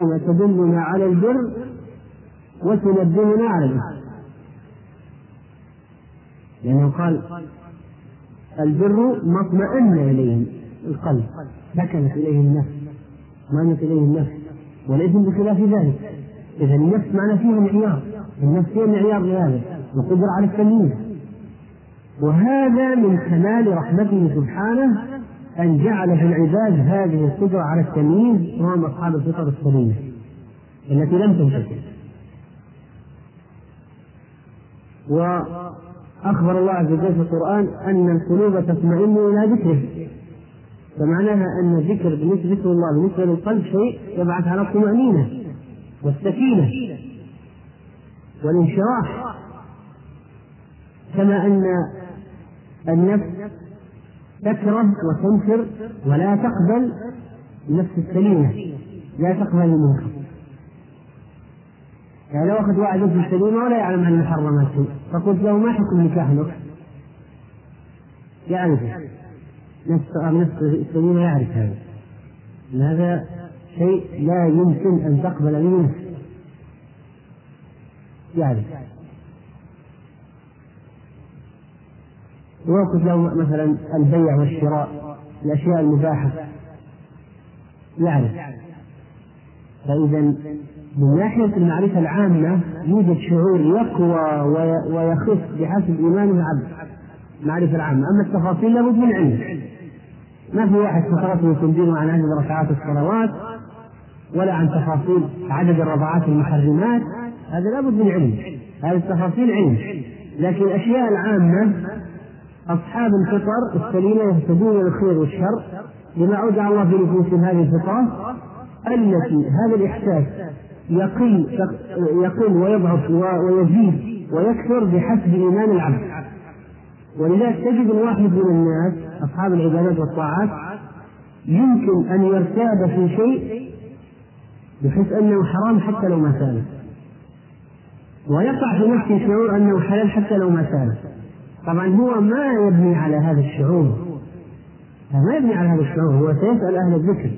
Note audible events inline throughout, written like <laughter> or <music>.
تدلنا على البر وتنبهنا على الإثم لأنه قال البر ما اطمأن إليه القلب سكنت إليه النفس اطمأنت إليه النفس والإثم بخلاف ذلك. إذا النفس معنى فيها معيار النفس هي معيار لهذا القدرة على التمييز. وهذا من كمال رحمته سبحانه أن جعل في العباد هذه القدرة على التمييز وهم أصحاب الفطر السليمة التي لم تنتهي. وأخبر الله عز وجل في القرآن أن القلوب تطمئن إلى ذكره. فمعناها أن الذكر بالنسبة ذكر الله بالنسبة للقلب شيء يبعث على الطمأنينة والسكينة والانشراح. كما أن النفس تكره وتنكر ولا تقبل النفس السليمة. لا تقبل المنكر يعني لو أخذ واحد نفس سليمة ولا يعلم عن محرمات فقلت له ما حكم نكاح لك؟ يعرف نفس نفس السليمة يعرف هذا. هذا شيء لا يمكن أن تقبل منه. يعرف ويوقف له مثلا البيع والشراء الأشياء المباحة. يعرف فإذا من ناحية المعرفة العامة يوجد شعور يقوى ويخف بحسب إيمان العبد. المعرفة العامة. أما التفاصيل لابد من علم. ما في واحد فترته تنبيه عن عدد ركعات الصلوات ولا عن تفاصيل عدد الرضعات المحرمات. هذا لابد من علم. هذه التفاصيل علم. لكن الأشياء العامة أصحاب الفطر السليمة يهتدون إلى الخير والشر بما أودع الله في نفوسهم هذه الفطرة التي هذا الإحساس يقل يقل ويضعف ويزيد ويكثر بحسب إيمان العبد. ولذلك تجد الواحد من الناس أصحاب العبادات والطاعات يمكن أن يرتاب في شيء بحيث أنه حرام حتى لو ما ساله ويقع في نفسه شعور أنه حلال حتى لو ما ساله طبعا هو ما يبني على هذا الشعور. ما يبني على هذا الشعور هو سيسأل أهل الذكر.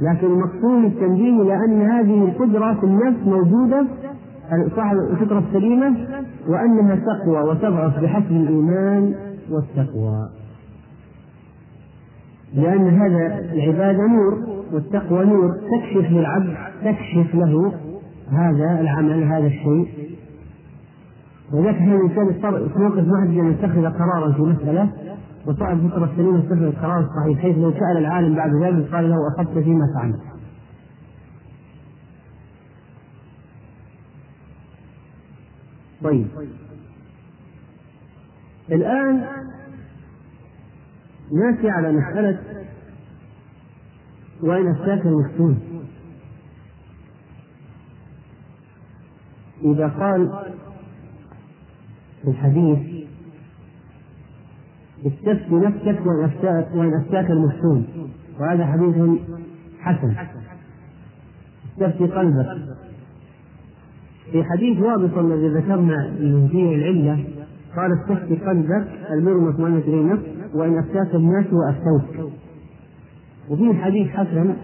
لكن المقصود التنبيه إلى أن هذه القدرة في النفس موجودة صاحب الفطرة السليمة وأنها تقوى وتضعف بحسب الإيمان والتقوى. لأن هذا العبادة نور والتقوى نور تكشف للعبد تكشف له هذا العمل هذا الشيء. ولذلك حين الانسان يضطر في موقف واحد ان يتخذ قرارا في مسألة وصعب الفطره السليمه يتخذ القرار الصحيح حيث لو سأل العالم بعد ذلك قال له اصبت فيما فعلت. طيب الآن نأتي على مسألة وين الساكن المفتون إذا قال في الحديث استفتي نفسك وإن أفتاك المفتون وهذا حديث حسن. استفتي قلبك. في حديث وابص الذي ذكرنا من فيه العلة قال استفتي قلبك المرء مطمئنة إليه النفس وإن أفتاك الناس وأفتوك. وفيه حديث حسن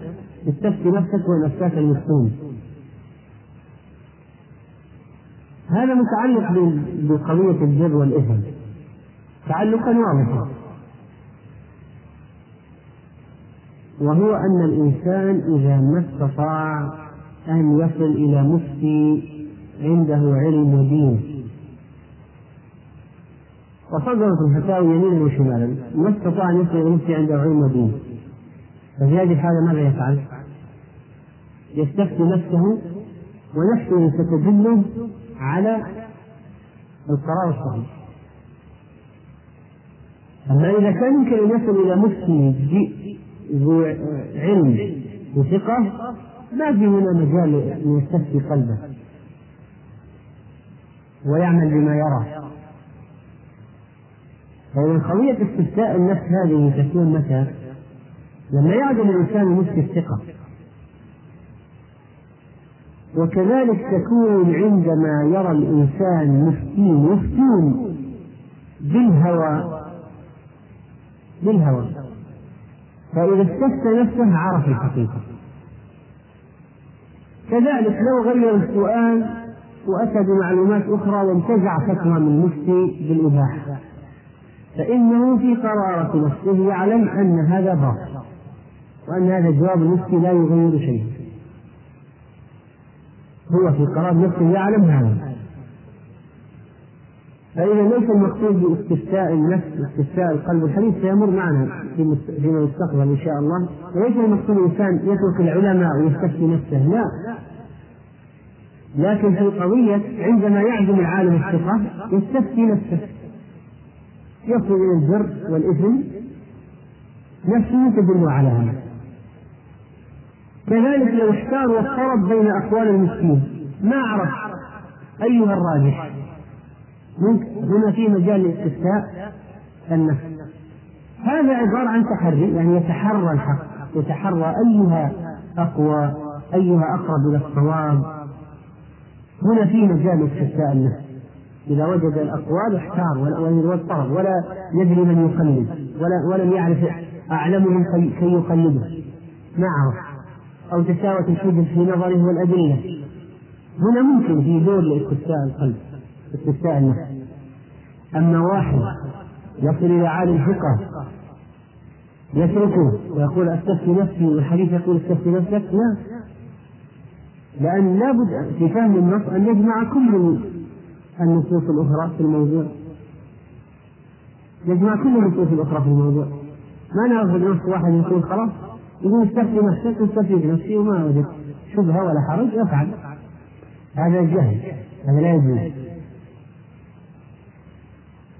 استفتي نفسك وإن أفتاك المفتون هذا متعلق بقضية البر والإثم. تعلقا واضحا. وهو أن الإنسان إذا ما استطاع أن يصل إلى مفتي عنده علم ودين. وصدرت الفتاوى يمينا وشمالا. ما استطاع أن يصل إلى مفتي عنده علم ودين. ففي هذه الحالة ماذا يفعل؟ يستفتي نفسه ونفسه ستدله على القرار الصحيح أما إذا كان يمكن أن يصل إلى مفتي ذو علم وثقة ما في هنا مجال أن يستفتي قلبه ويعمل بما يرى فإذا قضية استفتاء النفس هذه تكون متى؟ لما يعدم الإنسان مفتي الثقة وكذلك تكون عندما يرى الإنسان مفتين يفتون بالهوى بالهوى. فإذا استفتى نفسه عرف الحقيقة. كذلك لو غير السؤال وأتى بمعلومات أخرى وانتزع فتوى من المفتي بالإباحة. فإنه في قرارة نفسه يعلم أن هذا باطل وأن هذا جواب المفتي لا يغير شيئا. هو في قرار نفسه يعلم هذا. فإذا ليس المقصود باستفتاء النفس واستفتاء القلب الحديث سيمر معنا فيما يستقبل إن شاء الله. وليس المقصود الإنسان يترك العلماء ويستفتي نفسه لا. لكن في القضية عندما يعزم العالم الثقة يستفتي نفسه. يصل إلى البر والإثم نفسه تدل على هذا. كذلك لو احتار واضطرب بين أقوال المسكين ما عرف أيها الراجح؟ هنا في مجال الاستفتاء النفس هذا عبارة عن تحري يعني يتحرى الحق يتحرى أيها أقوى أيها أقرب إلى الصواب. هنا في مجال استفتاء النفس إذا وجد الأقوال احتار واضطرب ولا يدري من يقلد ولا ولم يعرف أعلمهم كي يقلده. ما عرف؟ أو تساوت الحجج في نظره والأدلة. هنا ممكن في دور لاستفتاء القلب استفتاء النفس. أما واحد يصل إلى عالم ثقة يتركه ويقول استفتي نفسي والحديث يقول استفتي نفسك لا. لأن لابد في فهم النص أن يجمع كل النصوص الأخرى في الموضوع. يجمع كل النصوص الأخرى في الموضوع. ما نأخذ نص واحد يقول خلاص؟ يقول استفتي نفسك استفتي بنفسي وما وجدت شبهة ولا حرج افعل هذا جهل هذا لا يجوز.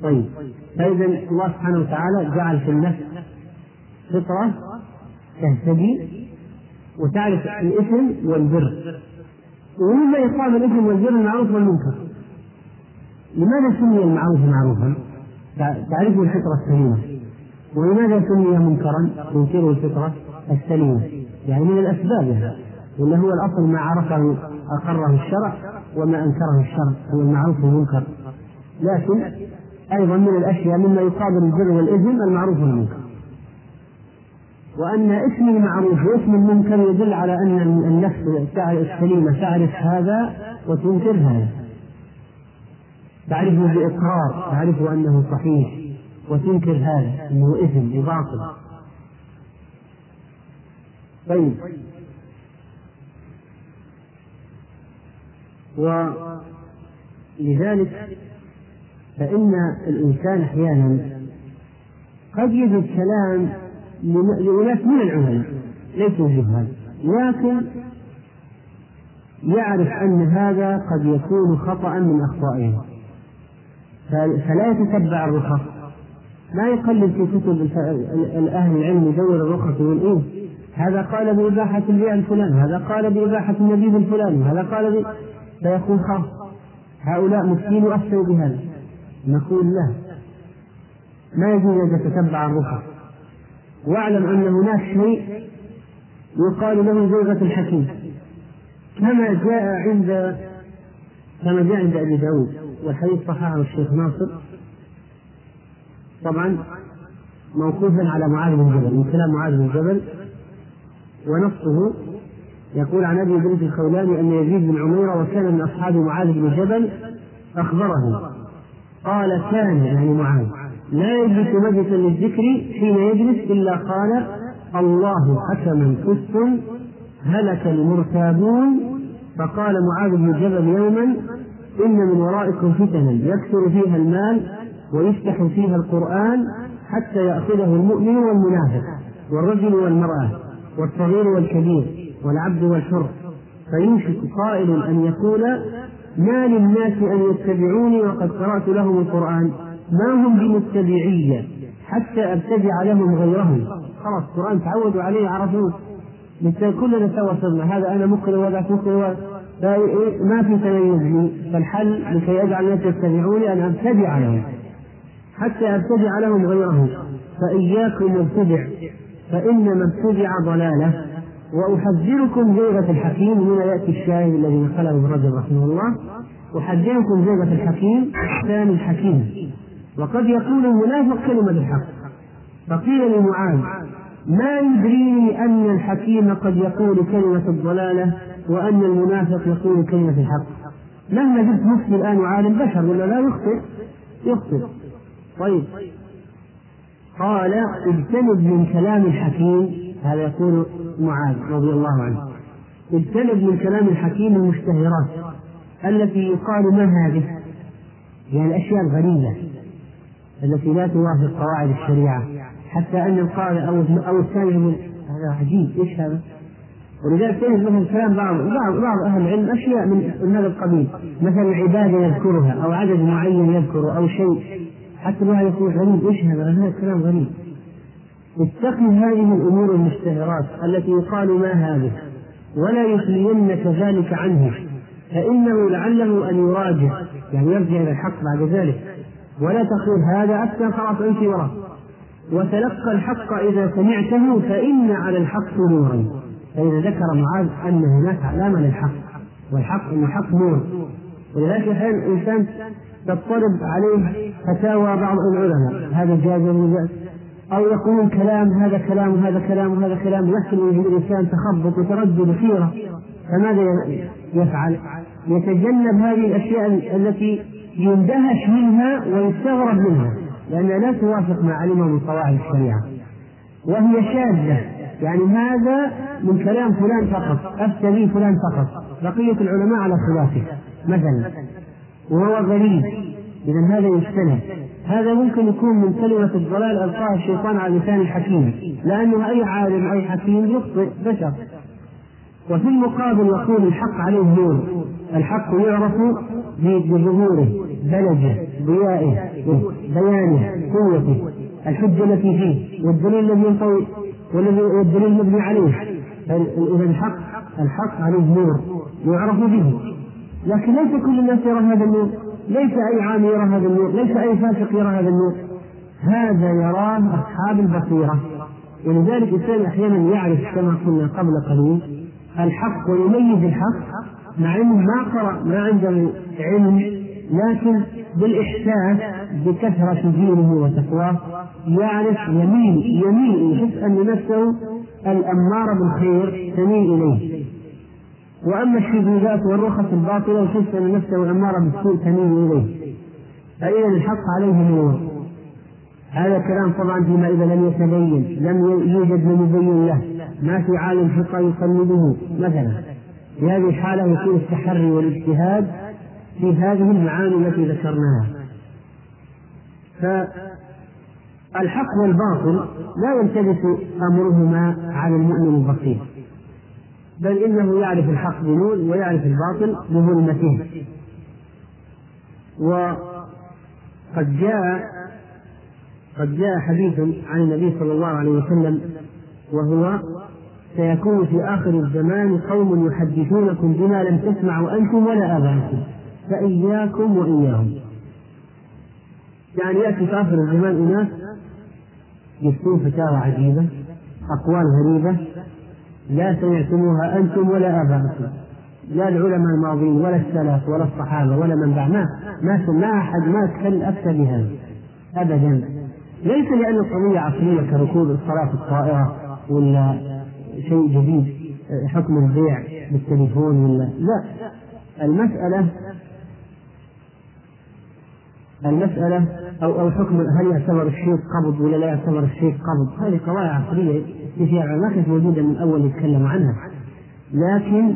طيب. فإذا الله سبحانه وتعالى جعل في النفس فطرة تهتدي وتعرف الإثم والبر. ومما يقام الإثم والبر المعروف والمنكر. لماذا سمي المعروف معروفا؟ تعرفه الفطرة السليمة. ولماذا سمي منكرا؟ تنكره الفطرة. السليمة يعني من الأسباب ولا هو الأصل ما عرفه أقره الشرع وما أنكره الشرع هو المعروف والمنكر. لكن أيضا من الأشياء مما يقابل البر والإثم المعروف والمنكر. وأن اسم المعروف واسم المنكر يدل على أن النفس السليمة تعرف هذا وتنكر هذا. تعرفه بإقرار تعرف أنه صحيح وتنكر هذا أنه إثم وباطل طيب. ولذلك فإن الإنسان أحيانا قد يجد كلام لأناس من العلماء ليسوا جهال لكن يعرف أن هذا قد يكون خطأ من أخطائهم فلا يتتبع الرخص. لا يقلد في كتب أهل العلم يدور الرخص ويقول إيه؟ هذا قال بإباحة البيع الفلاني هذا قال بإباحة النبيذ الفلاني هذا قال ب... فيقول خلاص هؤلاء مسكين أفتوا بهذا. نقول لا. ما يجوز أن تتبع الرخص. واعلم أن هناك شيء يقال له زوجة الحكيم. كما جاء عند كما جاء عند أبي داود والحديث صححه الشيخ ناصر. طبعا موقوفا على معاذ بن جبل من كلام معاذ بن جبل. ونصه يقول عن أبي بنت الخولاني أن يزيد بن عميره وكان من أصحاب معاذ بن جبل أخبره. قال كان يعني معاذ. لا يجلس مجلسا للذكر حين يجلس إلا قال الله حكما كث هلك المرتابون. فقال معاذ بن جبل يوما إن من ورائكم فتنا يكثر فيها المال ويفتح فيها القرآن حتى يأخذه المؤمن والمنافق والرجل والمرأة. والصغير والكبير والعبد والحر. فيوشك قائل أن يقول ما للناس أن يتبعوني وقد قرأت لهم القرآن؟ ما هم بمتبعية حتى أبتدع لهم غيرهم. خلاص القرآن تعودوا عليه عرفوه كلنا سوا صرنا. هذا أنا مقرئ وذاك مقرئ ما في تميز فالحل لكي أجعل الناس يتبعوني أن أبتدع لهم. حتى أبتدع لهم غيرهم. فإياكم فإنما ابتدع ضلالة وأحذركم زيغة الحكيم هنا يأتي الشاهد الذي نقله ابن رجب رحمه الله أحذركم زيغة الحكيم ثاني الحكيم. وقد يقول المنافق كلمة الحق. فقيل لمعاذ ما يدريني أن الحكيم قد يقول كلمة الضلالة وأن المنافق يقول كلمة الحق؟ مهما جبت مفتي الآن وعالم بشر ولا لا؟ يخطئ. يخطئ. طيب. قال اجتنب من كلام الحكيم هذا يقول معاذ رضي الله عنه. اجتنب من كلام الحكيم المشتهرات التي يقال ما هذه؟ يعني الأشياء الغريبة التي لا توافق قواعد الشريعة حتى أن القارئ أو أو الثاني يقول هذا عجيب إيش هذا؟ ولذلك تجد مثلا كلام بعض بعض بعض أهل العلم أشياء من هذا القبيل. مثلا عبادة يذكرها أو عدد معين يذكره أو شيء. حتى الواحد يقول غريب. إيش هذا؟ هذا كلام غريب. اتقي هذه الأمور المشتهرات التي يقال ما هذه ولا يخلينك ذلك عنه فإنه لعله أن يراجع يعني يرجع إلى الحق بعد ذلك. ولا تقول هذا أفتى خلاص امشي وراه. وتلقى الحق إذا سمعته فإن على الحق نورا. فإذا ذكر معاذ أن هناك علامة للحق والحق أن الحق نور. ولذلك أحيانا الإنسان تضطرب عليه فتاوى بعض العلماء. هذا جاز أو يقولون كلام هذا كلام وهذا كلام وهذا كلام. يحصل من الإنسان تخبط وتردد خيرة فماذا يفعل؟ يتجنب هذه الأشياء التي يندهش منها ويستغرب منها لأنها لا توافق ما علمه من قواعد الشريعة. وهي شاذة. يعني هذا من كلام فلان فقط أفتى به فلان فقط. بقية العلماء على خلافه. مثلا وهو غريب. إذا هذا يجتنب هذا ممكن يكون من كلمة الضلال ألقاها الشيطان على لسان الحكيم. لأنه أي عالم أي حكيم يخطئ بشر. وفي المقابل يقول الحق عليه نور. الحق يعرف بظهوره بلجه ضيائه بيانه قوته. الحجة التي فيه والدليل الذي ينطوي والذي والدليل المبني عليه. إذا الحق الحق عليه نور. يعرف به. لكن ليس كل الناس يرى هذا النور. ليس أي عام يرى هذا النور. ليس أي فاسق يرى هذا النور. هذا يراه أصحاب البصيرة. ولذلك الإنسان أحيانا يعرف كما قلنا قبل قليل الحق ويميز الحق مع أنه ما قرأ ما عنده علم لكن بالإحساس بكثرة دينه وتقواه يعرف يميل يميل يحس أن نفسه الأمارة بالخير تميل إليه. وأما الشذوذات والرخص الباطلة يحس أن نفسه الأمارة بالسوء تميل إليه. فإذا الحق عليه نور. هذا كلام طبعا فيما إذا لم يتبين لم يوجد من يبين له. ما في عالم حقا يقلده مثلا. في هذه الحالة يكون التحري والاجتهاد في هذه المعاني التي ذكرناها. فالحق والباطل لا يلتبس أمرهما على المؤمن البصير. بل إنه يعرف الحق بنور ويعرف الباطل بظلمته. وقد جاء قد جاء حديث عن النبي صلى الله عليه وسلم وهو سيكون في آخر الزمان قوم يحدثونكم بما لم تسمعوا أنتم ولا آباؤكم فإياكم وإياهم. يعني يأتي في آخر الزمان أناس يفتون فتاوى عجيبة أقوال غريبة لا سمعتموها أنتم ولا آباؤكم لا العلماء الماضين ولا السلف ولا الصحابة ولا من بعد ما ما ما أحد ما تكلم أفتى بهذا أبدا. ليس لأن القضية عصرية كركوب الصلاة في الطائرة ولا شيء جديد حكم البيع بالتليفون ولا لا. المسألة المسألة أو أو حكم هل يعتبر الشيء قبض ولا لا يعتبر الشيء قبض؟ هذه قضايا فيها ما كانت موجودة من أول يتكلم عنها. لكن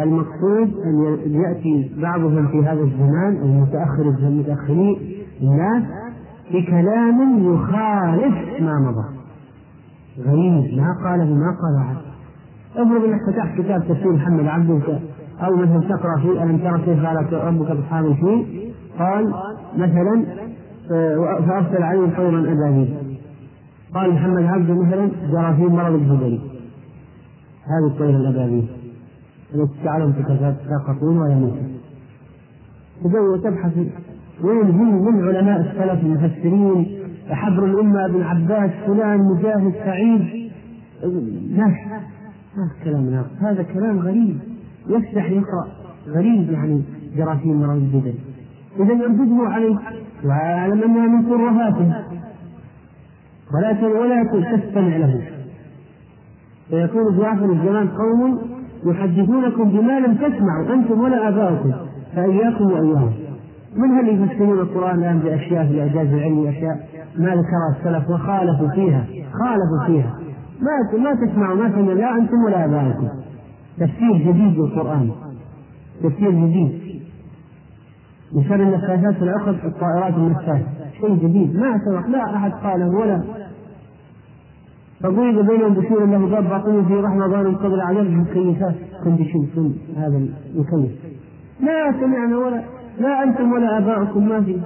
المقصود أن يأتي بعضهم في هذا الزمان المتأخر المتأخرين الناس بكلام يخالف ما مضى. غريب. ما قاله ما قال أحد افرض انك فتحت كتاب تفسير محمد عبده أو مثلا تقرأ فيه ألم ترى كيف فعل ربك باصحاب الفيل قال مثلا فأرسل عليهم طيرا أبابيل. قال محمد عبده مثلا جرى فيه مرض الجبري. هذه الطير الابابيل التي تعلم تتساقطون ولا يموتون تدور وتبحث وين هم من علماء السلف المفسرين؟ حبر الأمة ابن عباس فلان مجاهد سعيد. لا ما كلام ناقص. هذا كلام غريب. يفتح يقرأ. غريب يعني جراثيم مرض الجدل إذا يردده عليه. ويعلم أنها من ترهاته ولا ولا تستمع له. فيكون في آخر الزمان قوم يحدثونكم بما لم تسمعوا أنتم ولا آباؤكم فإياكم وإياهم. من هل يفسرون القرآن الآن بأشياء في الإعجاز العلمي أشياء ما ذكرها السلف وخالفوا فيها خالفوا فيها. ما ما تسمعوا ما سمع لا أنتم ولا آباؤكم. تفسير جديد للقرآن. تفسير جديد. شر النفاثات في العقد الطائرات النفاثة شيء جديد. ما سبق لا أحد قاله ولا فضرب بينهم بشور له باب باطنه في رحمة ظالم قبل عذاب المكيفات كونديشن هذا المكيف لا سمعنا ولا لا أنتم ولا آباؤكم. ما في.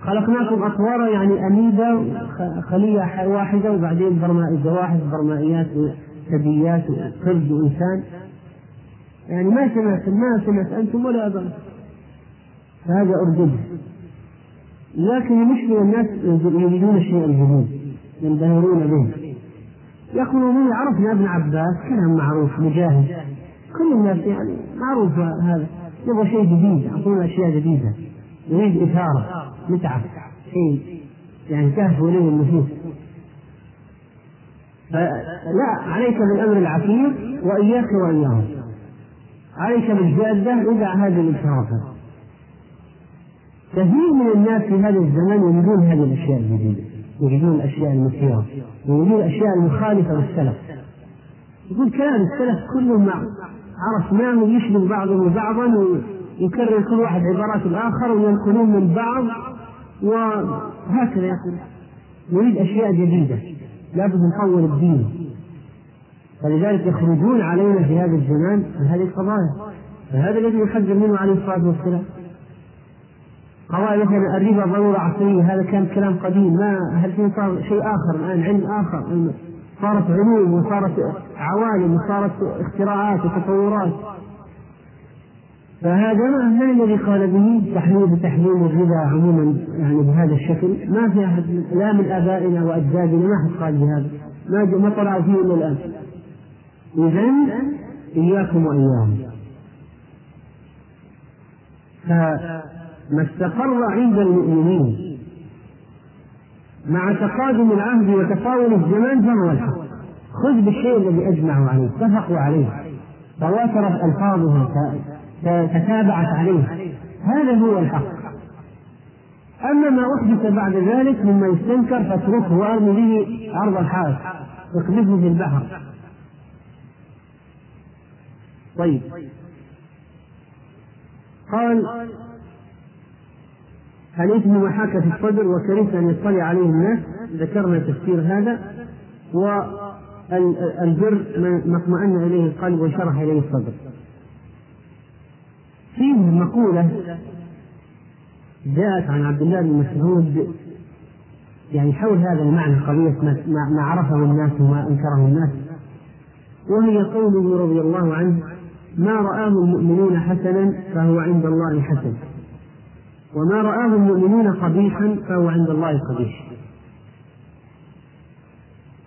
خلقناكم أطوارا يعني أميبا خلية واحدة وبعدين برمائي زواحف برمائيات وثدييات وقرد وإنسان. يعني ما سمعت ما سمعت أنتم ولا آباؤكم. فهذا أردن لكن المشكلة الناس يريدون الشيء الجديد ينبهرون به. يقولون عرفنا ابن عباس كلام معروف مجاهد. كل الناس يعني معروف هذا. يبغى شيء جديد يعطونا أشياء جديدة. يريد إثارة متعة شيء. يعني تهفو اليه النفوس. فلا عليك بالأمر العتيق وإياك وإياهم. عليك بالجادة ادع هذه الانحرافات كثير من الناس في هذا الزمان يريدون هذه الأشياء الجديدة. يريدون الأشياء المثيرة يريدون الأشياء المخالفة للسلف. يقول كلام السلف كله مع عرفناه يشبه بعضه بعضا ويكرر كل واحد عبارات الآخر وينقلون من بعض وهكذا يقول. نريد أشياء جديدة لابد نطور الدين. فلذلك يخرجون علينا في هذا الزمان في هذه القضايا. فهذا الذي يحذر منه عليه الصلاة والسلام. قضايا مثلا الربا ضرورة عصرية. هذا كان كلام قديم. ما هل صار شيء آخر الآن؟ علم آخر. صارت علوم وصارت عوالم وصارت اختراعات وتطورات. فهذا ما الذي قال به تحليل تحليل الربا عموما يعني بهذا الشكل؟ ما في احد لا من آبائنا وأجدادنا ما أحد قال بهذا. ما ما طلع فيه إلا الآن. اذا إياكم وإياهم. فما استقر عند المؤمنين. مع تقادم العهد وتفاول الزمان فهو الحق. خذ بالشيء الذي أجمعوا عليه اتفقوا عليه. تواترت الفاظها تتابعت عليه. هذا هو الحق. أما ما أحدث بعد ذلك مما يستنكر فاتركه وأرمي به عرض الحائط. اقذفه في البحر. طيب. قال الإثم ما في الصدر وكرهت أن يطلع عليه الناس. ذكرنا تفسير هذا. والبر ما اطمأن إليه القلب وشرح إليه الصدر. فيه مقولة جاءت عن عبد الله بن مسعود. يعني حول هذا المعنى قضية ما عرفه الناس وما أنكره الناس. وهي قوله رضي الله عنه ما رآه المؤمنون حسنا فهو عند الله حسن. وما رآه المؤمنون قبيحا فهو عند الله قبيح.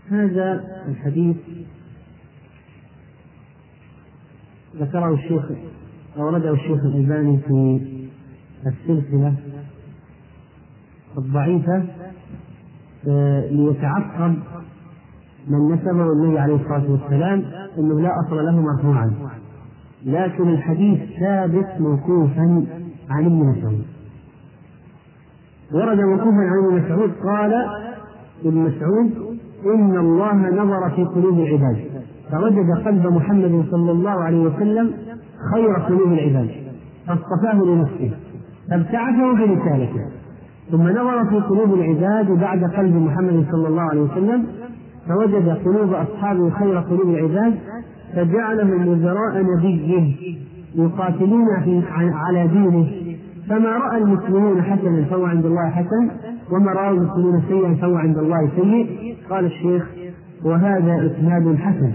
هذا الحديث ذكره الشيخ أورده الشيخ الألباني في السلسلة الضعيفة آه، ليتعقب من نسبه النبي عليه الصلاة والسلام أنه لا أصل له مرفوعا. لكن الحديث ثابت موقوفا عن ابن مسعود. ورد موقوفا عن ابن مسعود قال ابن مسعود إن الله نظر في قلوب العباد. فوجد قلب محمد صلى الله عليه وسلم خير قلوب العباد فاصطفاه لنفسه فابتعثه برسالته. ثم نظر في قلوب العباد بعد قلب محمد صلى الله عليه وسلم فوجد قلوب أصحابه خير قلوب العباد فجعلهم وزراء نبيه يقاتلون على دينه. فما رأى المسلمون حسنا فهو عند الله حسن وما رأى المسلمون سيئا فهو عند الله سيء. قال الشيخ وهذا إسناد حسن.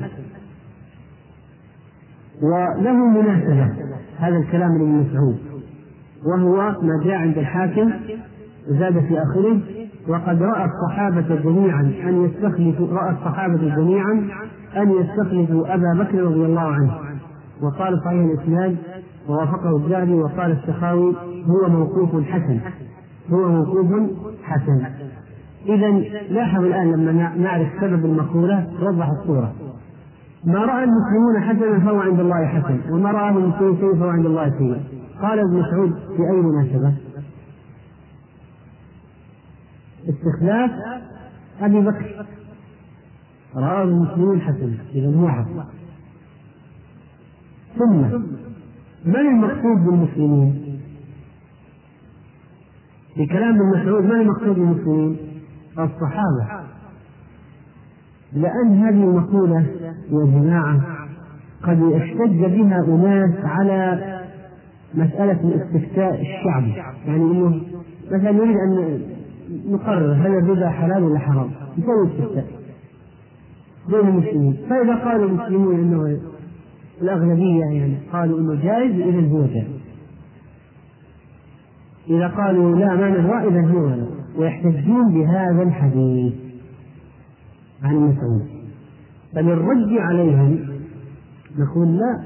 وله مناسبة هذا الكلام لابن مسعود. وهو ما جاء عند الحاكم زاد في آخره وقد رأى الصحابة جميعا أن يستخلفوا رأى الصحابة جميعا أن يستخلفوا أبا بكر رضي الله عنه. وقال صحيح الإسناد ووافقه الذهبي وقال السخاوي هو موقوف حسن. هو موقوف حسن. إذا لاحظ الآن لما نعرف سبب المقولة توضح الصورة ما رأى المسلمون حسنا فهو عند الله حسن وما رآه المسلمون سيء فهو عند الله سيء قال ابن مسعود في أي مناسبة؟ استخلاف أبي بكر. رآه المسلمون حسنا إذا هو حسن. ثم من المقصود بالمسلمين؟ في كلام ابن مسعود من المقصود بالمسلمين؟ الصحابة. لأن هذه المقولة يا جماعة قد احتج بها أناس على مسألة الاستفتاء الشعبي. يعني أنه مثلا نريد أن نقرر هل الربا حلال ولا حرام. نسوي استفتاء بين المسلمين. فإذا قال المسلمون أنه الأغلبية يعني قالوا أنه جائز إذا هو جائز. إذا قالوا لا ما نبغى إذا هو ويحتجون بهذا الحديث عن مسعود. فللرد عليهم نقول لا.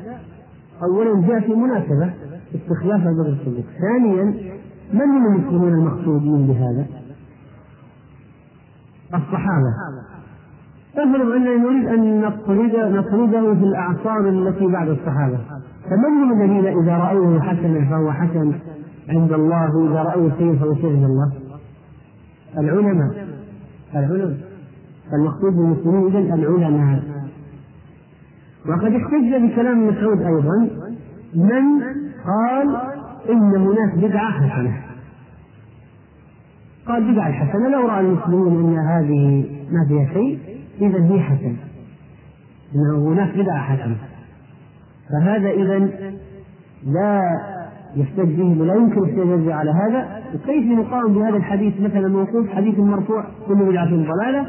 أولا جاء في مناسبة استخلاف أبو الصديق ثانيا من هم المسلمون المقصودين بهذا؟ الصحابة. افرض اننا نريد أن نطرد نطرده في الأعصار التي بعد الصحابة. فمن هم الذين إذا رأوه حسنا فهو حسن؟ عند الله واذا راوه سيء فهو عند الله. العلماء. العلماء. المقصود بالمسلمين اذا العلماء. وقد احتج بكلام مسعود أيضا من قال إن هناك بدعة حسنة. قال بدعة حسنة لو رأى المسلمون أن هذه ما فيها شيء إذا هي حسنة. أنه هناك بدعة حسنة. فهذا إذا لا يحتج به ولا يمكن الاحتجاج على هذا. وكيف يقام بهذا الحديث مثلا موقوف؟ حديث مرفوع كل بدعة ضلالة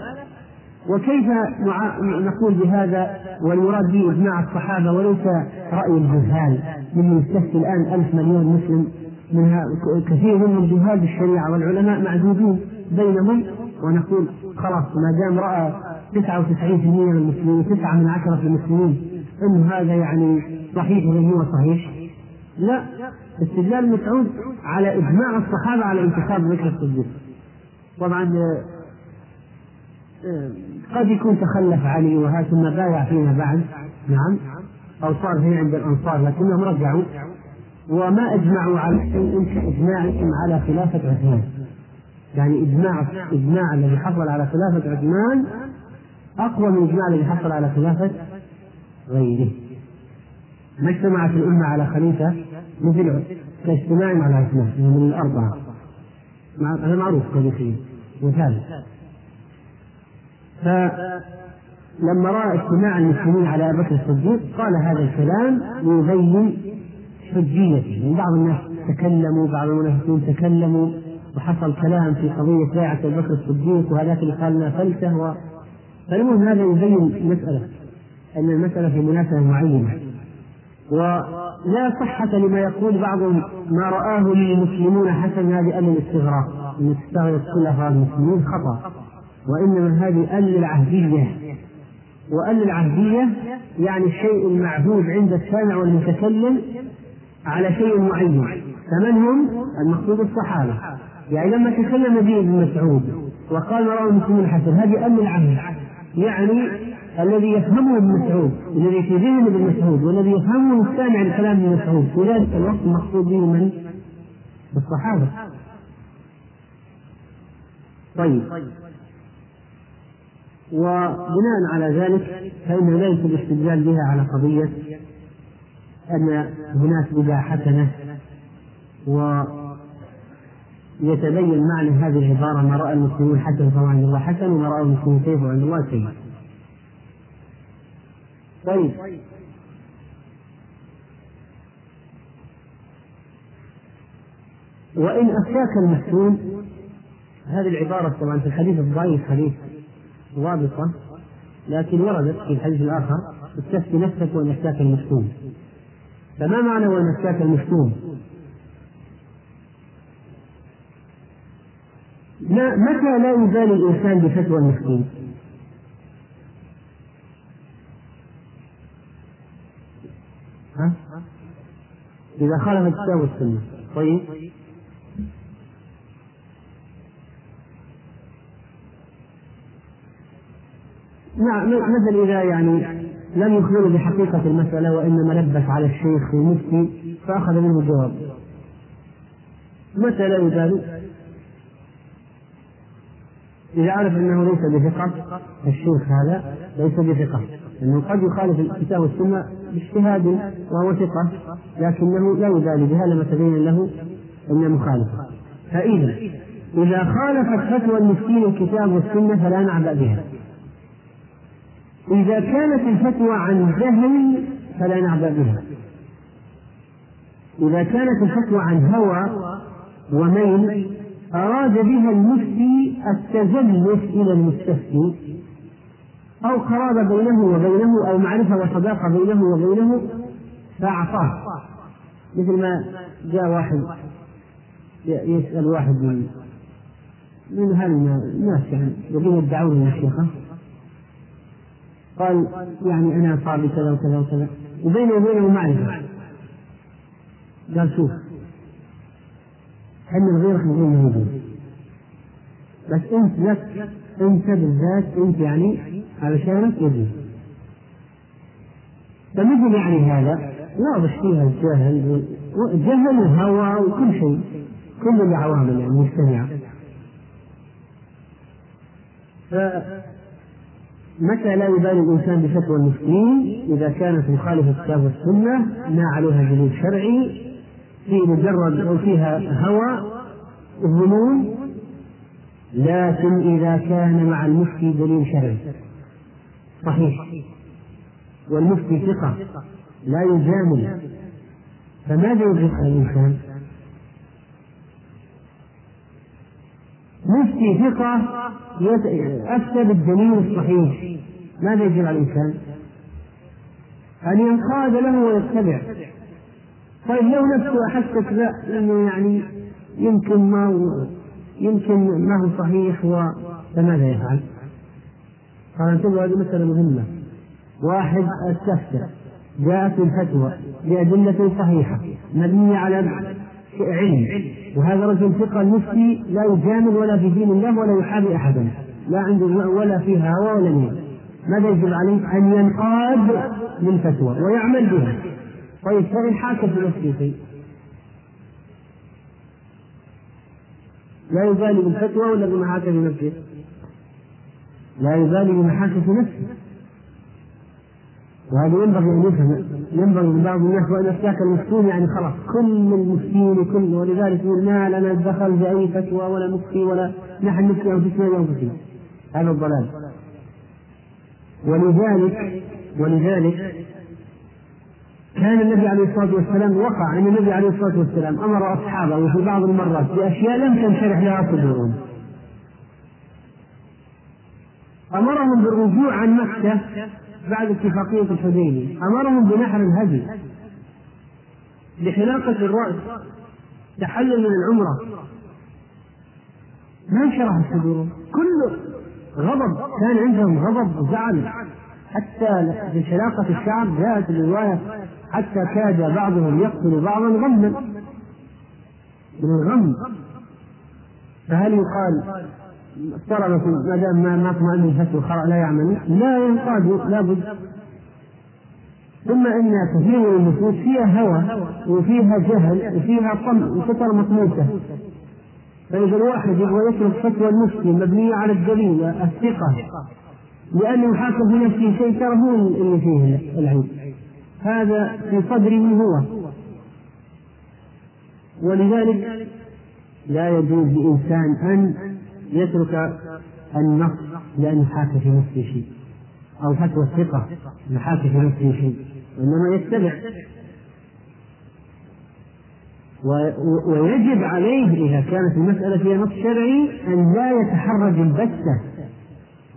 وكيف نقول بهذا والمراد به إجماع الصحابة وليس رأي الجهال؟ ممن يستفتي الآن ألف مليون مسلم منها كثير منهم جهال بالشريعة والعلماء معدودون بينهم ونقول خلاص ما دام رأى 99% من المسلمين تسعة من عشرة المسلمين أن هذا يعني صحيح ولا هو صحيح. لا استدلال مسعود على إجماع الصحابة على انتخاب بكر الصديق. طبعا آه، قد يكون تخلف علي وهذا ثم بايع فيما بعد. نعم أو صار هي عند الأنصار لكنهم رجعوا وما أجمعوا على إجماعهم على خلافة عثمان. يعني إجماع إجماع الذي حصل على خلافة عثمان أقوى من الإجماع الذي حصل على خلافة غيره. ما اجتمعت الأمة على خليفة مثل كاجتماعهم على عثمان من الأربعة. هذا معروف تاريخيا مثال. فلما رأى اجتماع المسلمين على أبي بكر الصديق قال هذا الكلام ليبين حجيته. يعني بعض الناس تكلموا بعض المنافقين تكلموا وحصل كلام في قضية بيعة أبي بكر الصديق وهذاك اللي قال فلته فالمهم هذا يبين المسألة أن المسألة في مناسبة معينة. ولا صحة لما يقول بعضهم ما رآه للمسلمون حسن هذه أن الاستغراق أن تستغرق كل أفراد المسلمين خطأ. وإنما هذه أن العهدية. وأن العهدية يعني الشيء المعهود عند السامع والمتكلم على شيء معين. فمن هم؟ المقصود الصحابة. يعني لما تكلم به ابن مسعود وقال رأى المسلمون حسن هذه أن العهد. يعني الذي يفهمه ابن مسعود الذي في ذهن ابن مسعود والذي يفهمه السامع لكلام ابن مسعود في ذلك الوقت المقصود به من؟ الصحابة طيب وبناء على ذلك فإن لا يمكن الاستدلال بها على قضية أن هناك بدعة حسنة و يتبين معنى هذه العبارة ما رأى المسلمون حسن فهو عند الله حسن وما رأى المسلمون فهو عند الله سيء. طيب وإن أفتاك المفتون هذه العبارة طبعا في الحديث الضعيف حديث ضابطة لكن وردت في الحديث الآخر استفتي نفسك وإن أفتاك المفتون فما معنى وإن أفتاك المفتون؟ لا متى لا يبالي الإنسان بفتوى المسكين؟ إذا خالف الكتاب والسنة. طيب. نعم, نعم، مثلا إذا يعني لم يخبره بحقيقة المسألة وإنما لبس على الشيخ المفتي فأخذ منه الجواب. متى لا يبالي إذا عرف أنه ليس بثقة الشيخ هذا ليس بثقة. لأنه قد يخالف الكتاب والسنة باجتهاد وهو ثقة لكنه لا يبالي بها لما تبين له أن مخالفة. فإذا إذا خالفت فتوى المسكين الكتاب والسنة فلا نعبأ بها. إذا كانت الفتوى عن جهل فلا نعبأ بها. إذا كانت الفتوى عن هوى وميل أراد بها المفتي التزلف إلى المستفتي. أو قرابة بينه وبينه أو معرفة وصداقة بينه وبينه فأعطاه. مثل ما جاء واحد يسأل واحد من من هالناس يعني الذين يدعون المشيخة قال يعني أنا صار لي كذا وكذا وكذا. وبينه وبينه معرفة. قال شوف حنا غيرك غير بس أنت لك أنت بالذات أنت يعني علشانك يجوز فمثل يعني هذا واضح فيها الجهل جهل وهوى وكل شيء. كل العوامل يعني مجتمعة فمتى لا يبالي الإنسان بفتوى المسلمين؟ إذا كانت مخالفة الكتاب والسنة ما عليها دليل شرعي. في مجرد أو فيها هوى الظنون لكن إذا كان مع المفتي دليل شرعي. صحيح. والمفتي ثقة. لا يجامل فماذا يدرك الإنسان؟ مفتي ثقة أفتى بالدليل الصحيح. ماذا يجب على الإنسان؟ أن ينقاد له ويتبع. طيب لو نفسه أحسك لا أنه يعني يمكن ما يمكن ما هو صحيح و فماذا يفعل؟ قال انتبهوا هذه مسألة مهمة. واحد استفتى جاءت الفتوى بأدلة صحيحة مبنية على علم. وهذا رجل ثقة المفتي لا يجامل ولا في دين الله ولا يحابي أحدا. لا عنده ولا فيها هوى ولا نية ماذا يجب عليه؟ أن ينقاد للفتوى ويعمل بها. طيب فإن حاكم في نفسه شيء لا يبالي بالفتوى ولا بما حاكم في نفسه؟ لا يبالي بما حاكم في نفسه. وهذا ينبغي أن يفهم ينبغي لبعض الناس وأن افتاك المفتون يعني خلاص كل المفتين كل ولذلك يقول ما لنا دخل باي فتوى ولا مفتي ولا نحن نفتي أنفسنا بأنفسنا. هذا الضلال. ولذلك ولذلك كان النبي عليه الصلاة والسلام وقع. ان النبي عليه الصلاة والسلام أمر أصحابه في بعض المرات بأشياء لم تنشرح لها صدورهم. أمرهم بالرجوع عن مكة بعد اتفاقية الحديبية. أمرهم بنحر الهدي. بحلاقة الرأس. تحلل من العمرة. ما انشرح صدورهم. كله غضب. كان عندهم غضب وزعل. حتى في حلاقة الشعر جاءت الرواية حتى كاد بعضهم يقتل بعضا غما. من الغم. فهل يقال طلبة ما دام ما ما اطمأنوا الفتوى لا يعملون لا ينقادوا لابد ثم إن كثير من النفوس فيها هوى وفيها جهل وفيها طمع وفطر مطموسة. فإذا الواحد يبغى يترك فتوى المفتي مبنية على الدليل الثقة لأنه حاكم في نفسه شيء ترى هو اللي فيه العيب هذا في صدره هو. ولذلك لا يجوز لإنسان أن يترك النص لأنه حاك في نفسه شيء أو فتوى الثقة أنه حاك في نفسه شيء وإنما يتبع. ويجب عليه إذا كانت المسألة فيها نص شرعي أن لا يتحرج البتة.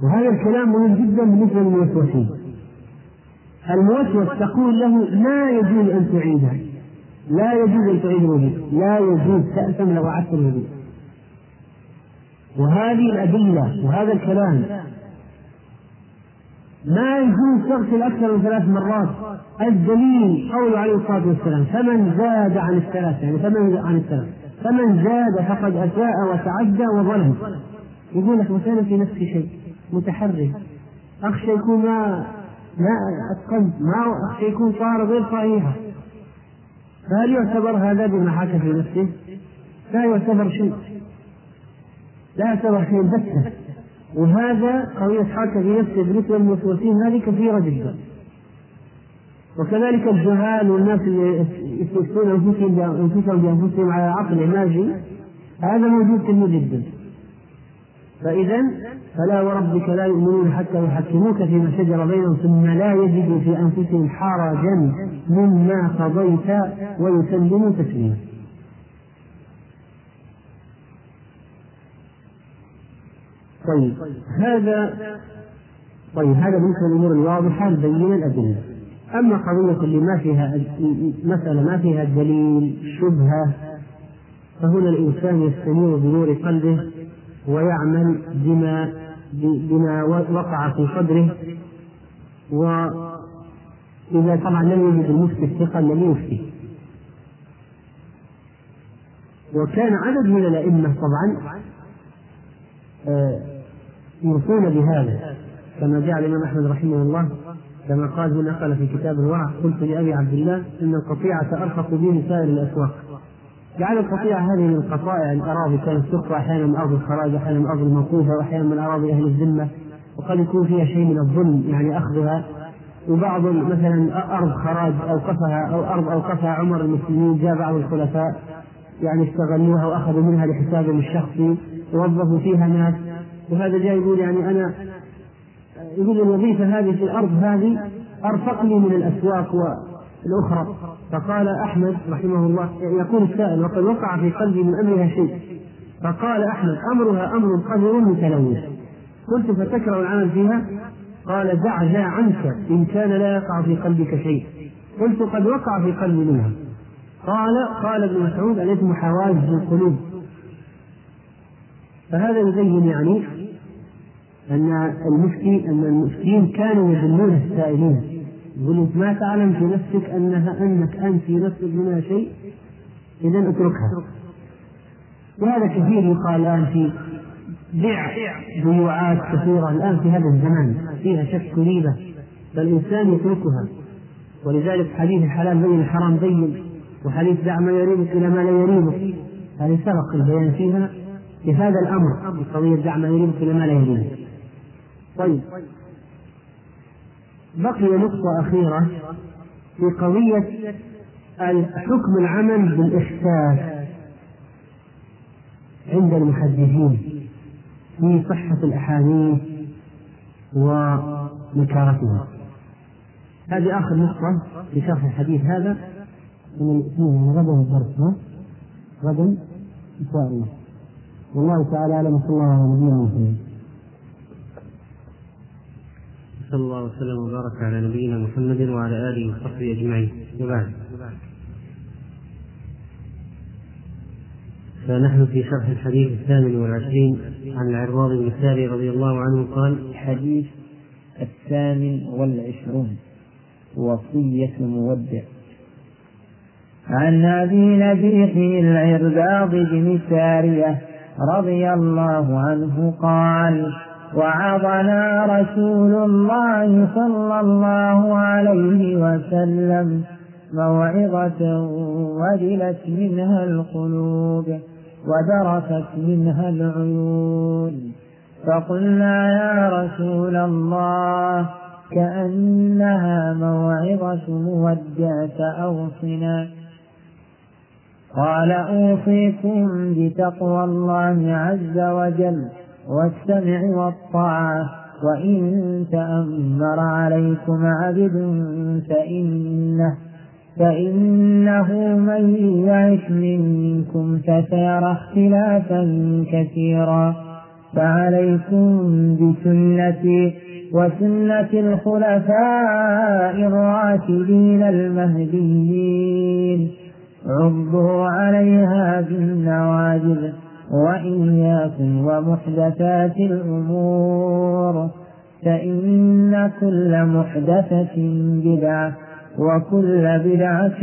وهذا الكلام مهم جدا بالنسبة للموسوسين. الموسوس تقول له لا يجوز أن تعيدها لا يجوز أن تعيد الوجود. لا يجوز تأثم لو أعدت الوجود. وهذه الأدلة وهذا الكلام ما يجوز تغسل أكثر من ثلاث مرات. الدليل قوله عليه الصلاة والسلام فمن زاد عن الثلاث يعني فمن عن الثلاث فمن زاد فقد أساء وتعدى وظلم. يقول لك مثلا في نفس شيء متحرك. أخشى يكون ما ما أتقنت. ما أخشى يكون طهارة غير صحيحة. فهل يعتبر هذا بما حكى في نفسه؟ لا يعتبر شيء. لا يعتبر شيء بتة وهذا قضية حكى في نفسه بالنسبة للموسوسين هذه كثيرة جدا. وكذلك الجهال والناس اللي انفسهم أنفسهم بأنفسهم على عقل ماجي هذا موجود كثير جدا. فإذا فلا وربك لا يؤمنون حتى يحكموك فيما شجر بينهم ثم لا يجدوا في أنفسهم حرجا مما قضيت ويسلموا تسليما. طيب هذا طيب هذا بالنسبة للأمور الواضحة البينة الأدلة. أما قضية اللي ما فيها مسألة ما فيها دليل شبهة فهنا الإنسان يستنير بنور قلبه ويعمل بما بما وقع في صدره. وإذا طبعا لم يجد المفتي الثقة لم يفتي. وكان عدد من الأئمة طبعا آه، يوصون بهذا. كما جاء الإمام أحمد رحمه الله كما قال هنا نقل في كتاب الورع قلت لأبي عبد الله إن القطيعة بي من سائر الأسواق. جعل القطيعة هذه من قطائع الأراضي كانت تقطع أحيانا من أرض الخراج أحيانا من أرض الموقوفة وأحيانا من أراضي أهل الذمة. وقد يكون فيها شيء من الظلم يعني أخذها. وبعض مثلا أرض خراج أوقفها أو أرض أوقفها عمر المسلمين جاء بعض الخلفاء يعني استغلوها وأخذوا منها لحسابهم الشخصي ووظفوا فيها ناس. وهذا جاء يقول يعني أنا يقول الوظيفة هذه في الأرض هذه أرفقني من الأسواق الأخرى. فقال أحمد رحمه الله يقول السائل وقد وقع في قلبي من أمرها شيء. فقال أحمد أمرها أمر قذر متلوث قلت فتكره العمل فيها؟ قال ذا عنك إن كان لا يقع في قلبك شيء. قلت قد وقع في قلبي منها. قال قال ابن مسعود الإثم حواجز القلوب. فهذا يبين يعني أن المفتي أن المفتين كانوا يذلون السائلين. انت ما تعلم في نفسك أنها أنك أنت في نفسك منها شيء؟ اذا اتركها. وهذا كثير يقال الآن في بيع بيوعات كثيرة. الآن في هذا الزمان فيها شك ريبه فالانسان يتركها. ولذلك حديث الحلال بين الحرام بين وحديث دع ما يريبك إلى ما لا يريبك هذه سبق البيان فيها. في هذا الأمر قضية دع ما يريبك إلى ما لا يريبك طيب. بقي نقطة أخيرة في قضية حكم العمل بالإحساس عند المحدثين في صحة الأحاديث ونكارتها هذه آخر نقطة في شرح الحديث هذا. من غدا الدرس غدا إن شاء الله. والله تعالى أعلم. صلى الله على نبينا محمد. صلى الله وسلم وبارك على نبينا محمد وعلى آله وصحبه أجمعين. وبعد. فنحن في شرح الحديث الثامن والعشرين عن العرباض بن ساري رضي الله عنه قال الحديث الثامن والعشرون وصية مودع عن أبي نبيح العرباض بن سارية رضي الله عنه قال وعظنا رسول الله صلى الله عليه وسلم موعظة وجلت منها القلوب وذرفت منها العيون. فقلنا يا رسول الله كأنها موعظة مودع فأوصنا قال أوصيكم بتقوى الله عز وجل. والسمع والطاعة. وإن تأمر عليكم عبد فإنه فإنه من يعش منكم فسيرى اختلافا كثيرا. فعليكم بسنتي وسنة الخلفاء الراشدين المهديين. عضوا عليها بالنواجذ. وإياكم ومحدثات الأمور فإن كل محدثة بدعة وكل بدعة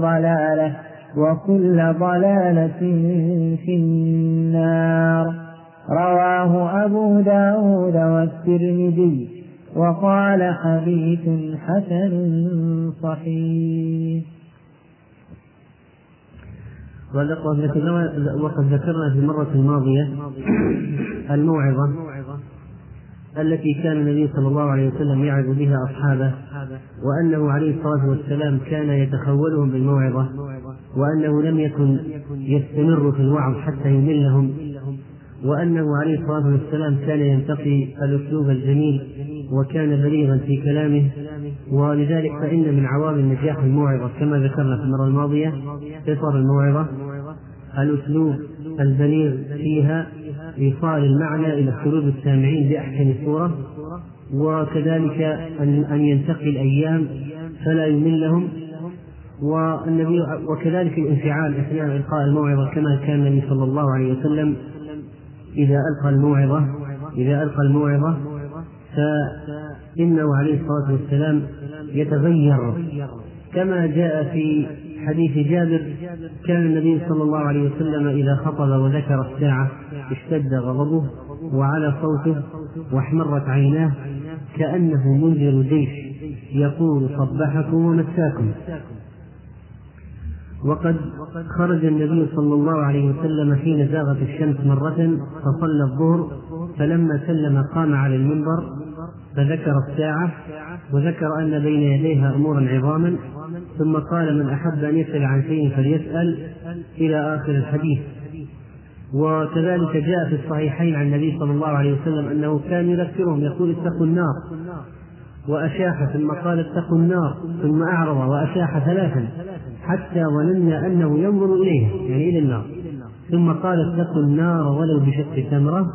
ضلالة وكل ضلالة في النار. رواه أبو داود والترمذي وقال حديث حسن صحيح. وقد ذكرنا في المرة الماضية الموعظة التي كان النبي صلى الله عليه وسلم يعظ بها أصحابه وأنه عليه الصلاة والسلام كان يتخولهم بالموعظة وأنه لم يكن يستمر في الوعظ حتى يملهم وأنه عليه الصلاة والسلام كان ينتقي الأسلوب الجميل وكان بليغا في كلامه ولذلك فإن من عوامل نجاح الموعظة كما ذكرنا في المرة الماضية قصر الموعظة. الأسلوب البليغ فيها إيصال المعنى إلى قلوب السامعين بأحسن صورة وكذلك أن ينتقي الأيام فلا يملهم والنبي وكذلك الانفعال أثناء إلقاء الموعظة كما كان النبي صلى الله عليه وسلم إذا ألقى الموعظة إذا ألقى الموعظة فإنه عليه الصلاة والسلام يتغير كما جاء في حديث جابر كان النبي صلى الله عليه وسلم إذا خطب وذكر الساعة اشتد غضبه وعلى صوته واحمرت عيناه كأنه منذر جيش يقول صبحكم ومساكم. وقد خرج النبي صلى الله عليه وسلم حين زاغت الشمس مرة فصلى الظهر فلما سلم قام على المنبر فذكر الساعة وذكر أن بين يديها أمورا عظاما ثم قال من أحب أن يسأل عن شيء فليسأل إلى آخر الحديث. وكذلك جاء في الصحيحين عن النبي صلى الله عليه وسلم أنه كان يذكرهم يقول اتقوا النار وأشاح ثم قال اتقوا النار ثم أعرض وأشاح ثلاثا حتى ظننا أنه ينظر إليها يعني إلى النار. ثم قال اتقوا النار ولو بشق تمرة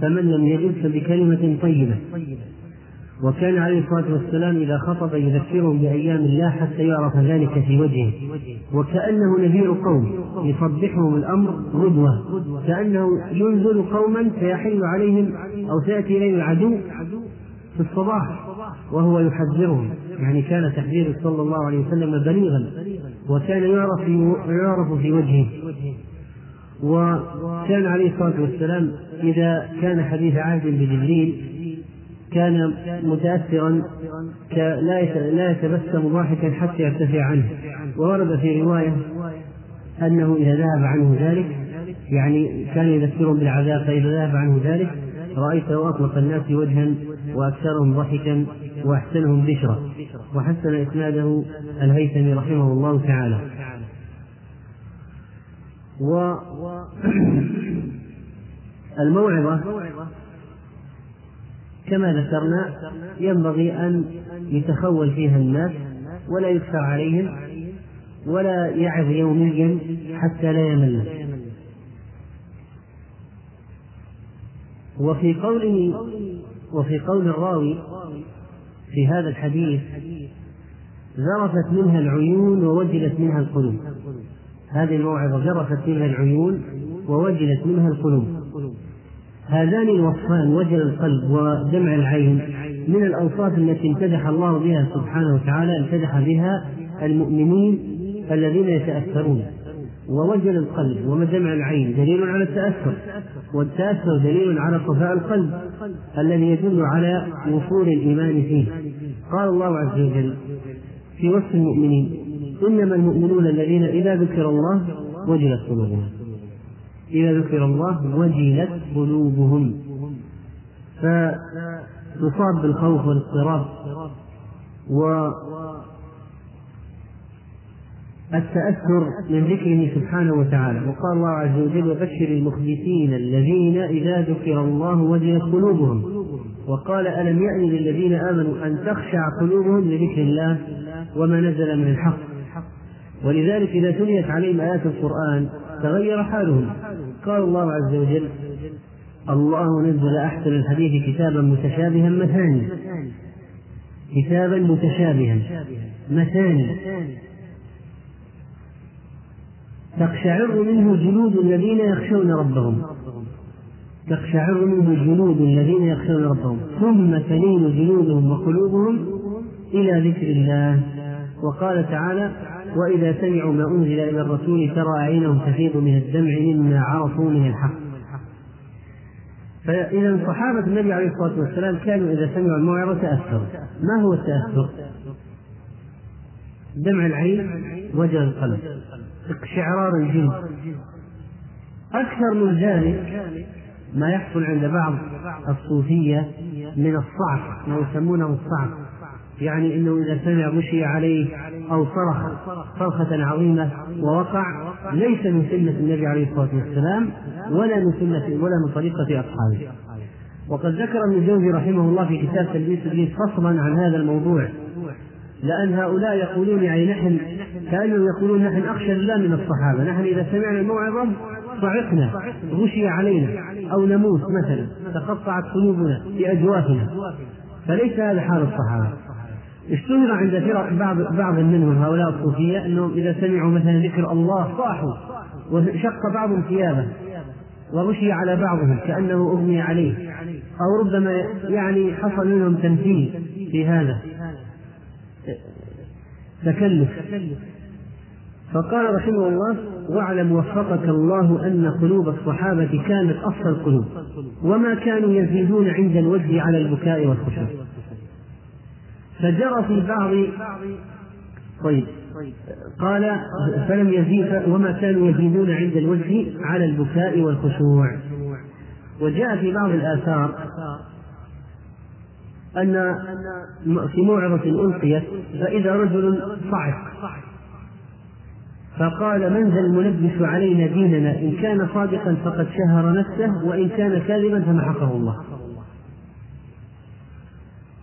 فمن لم يجد فبكلمة طيبة. وكان عليه الصلاة والسلام إذا خطب يذكرهم بأيام الله حتى يعرف ذلك في وجهه. وكأنه نذير قوم يصبحهم الأمر غدوة كأنه ينزل قوما فيحل عليهم أو سيأتي إليهم العدو في الصباح وهو يحذرهم. يعني كان تحذيره صلى الله عليه وسلم بليغا وكان يعرف يعرف في وجهه. وكان عليه الصلاة والسلام إذا كان حديث عهد بجبريل كان متأثرا لا يتبسم ضاحكا حتى يرتفع عنه. وورد في رواية أنه إذا ذهب عنه ذلك يعني كان يذكرهم بالعذاب فإذا ذهب عنه ذلك رأيته أطلق الناس وجها وأكثرهم ضحكا وأحسنهم بشرا وحسن إسناده الهيثمي رحمه الله تعالى. و <coughs> الموعظة كما ذكرنا ينبغي أن يتخول فيها الناس ولا يكثر عليهم ولا يعظ يوميا حتى لا يمل. وفي قوله وفي قول الراوي في هذا الحديث ذرفت منها العيون ووجلت منها القلوب. هذه الموعظة ذرفت منها العيون ووجلت منها القلوب. هذان الوصفان وجل القلب ودمع العين من الأوصاف التي امتدح الله بها سبحانه وتعالى امتدح بها المؤمنين الذين يتأثرون. ووجل القلب ودمع العين دليل على التأثر والتأثر دليل على صفاء القلب الذي يدل على وصول الإيمان فيه. قال الله عز وجل في وصف المؤمنين إنما المؤمنون الذين إذا ذكر الله وجلت قلوبهم. إذا ذكر الله وجلت قلوبهم. فتصاب بالخوف والاضطراب و التأثر من ذكره سبحانه وتعالى. وقال الله عز وجل وبشر المخبتين الذين إذا ذكر الله وجلت قلوبهم. وقال ألم يأن للذين آمنوا أن تخشع قلوبهم لذكر الله وما نزل من الحق؟ ولذلك إذا تليت عليهم آيات القرآن تغير حالهم. قال الله عز وجل الله نزل أحسن الحديث كتابا متشابها مثاني. كتابا متشابها مثاني. تقشعر منه جلود الذين يخشون ربهم. تقشعر منه جلود الذين يخشون ربهم. ثم تلين جلودهم وقلوبهم إلى ذكر الله. وقال تعالى وإذا سمعوا ما أنزل إلى الرسول ترى أعينهم تفيض من الدمع مما عرفوا من الحق. فإذا صحابة النبي عليه الصلاة والسلام كانوا إذا سمعوا الموعظة تأثروا. ما هو التأثر؟ دمع العين وجه القلب. اقشعرار الجلد أكثر من ذلك ما يحصل عند بعض الصوفية من الصعق ما يسمونه الصعق. يعني إنه إذا سمع غشي عليه أو صرخ صرخة عظيمة ووقع ليس من سنة النبي عليه الصلاة والسلام ولا من سنة ولا من طريقة أصحابه. وقد ذكر ابن الجوزي رحمه الله في كتاب تلبيس ابليس فصلا عن هذا الموضوع لأن هؤلاء يقولون يعني نحن كأنهم يقولون نحن أخشى الله من الصحابة، نحن إذا سمعنا الموعظة صعقنا غشي علينا أو نموت مثلا تقطعت قلوبنا في أجوافنا فليس هذا حال الصحابة اشتهر عند فرق بعض بعض منهم هؤلاء الصوفية أنهم إذا سمعوا مثلا ذكر الله صاحوا وشق بعضهم ثيابه وغشي على بعضهم كأنه أغمي عليه أو ربما يعني حصل منهم تمثيل في هذا تكلف. فقال رحمه الله واعلم وفقك الله أن قلوب الصحابة كانت أصل القلوب وما كانوا يزيدون عند الوجه على البكاء والخشوع. فجرى في بعض طيب. قال فلم يزيد وما كانوا يزيدون عند الوجه على البكاء والخشوع. وجاء في بعض الآثار أن في موعظة ألقيت فإذا رجل صعق. فقال من ذا الملبس علينا ديننا؟ إن كان صادقا فقد شهر نفسه وإن كان كاذبا فمحقه الله.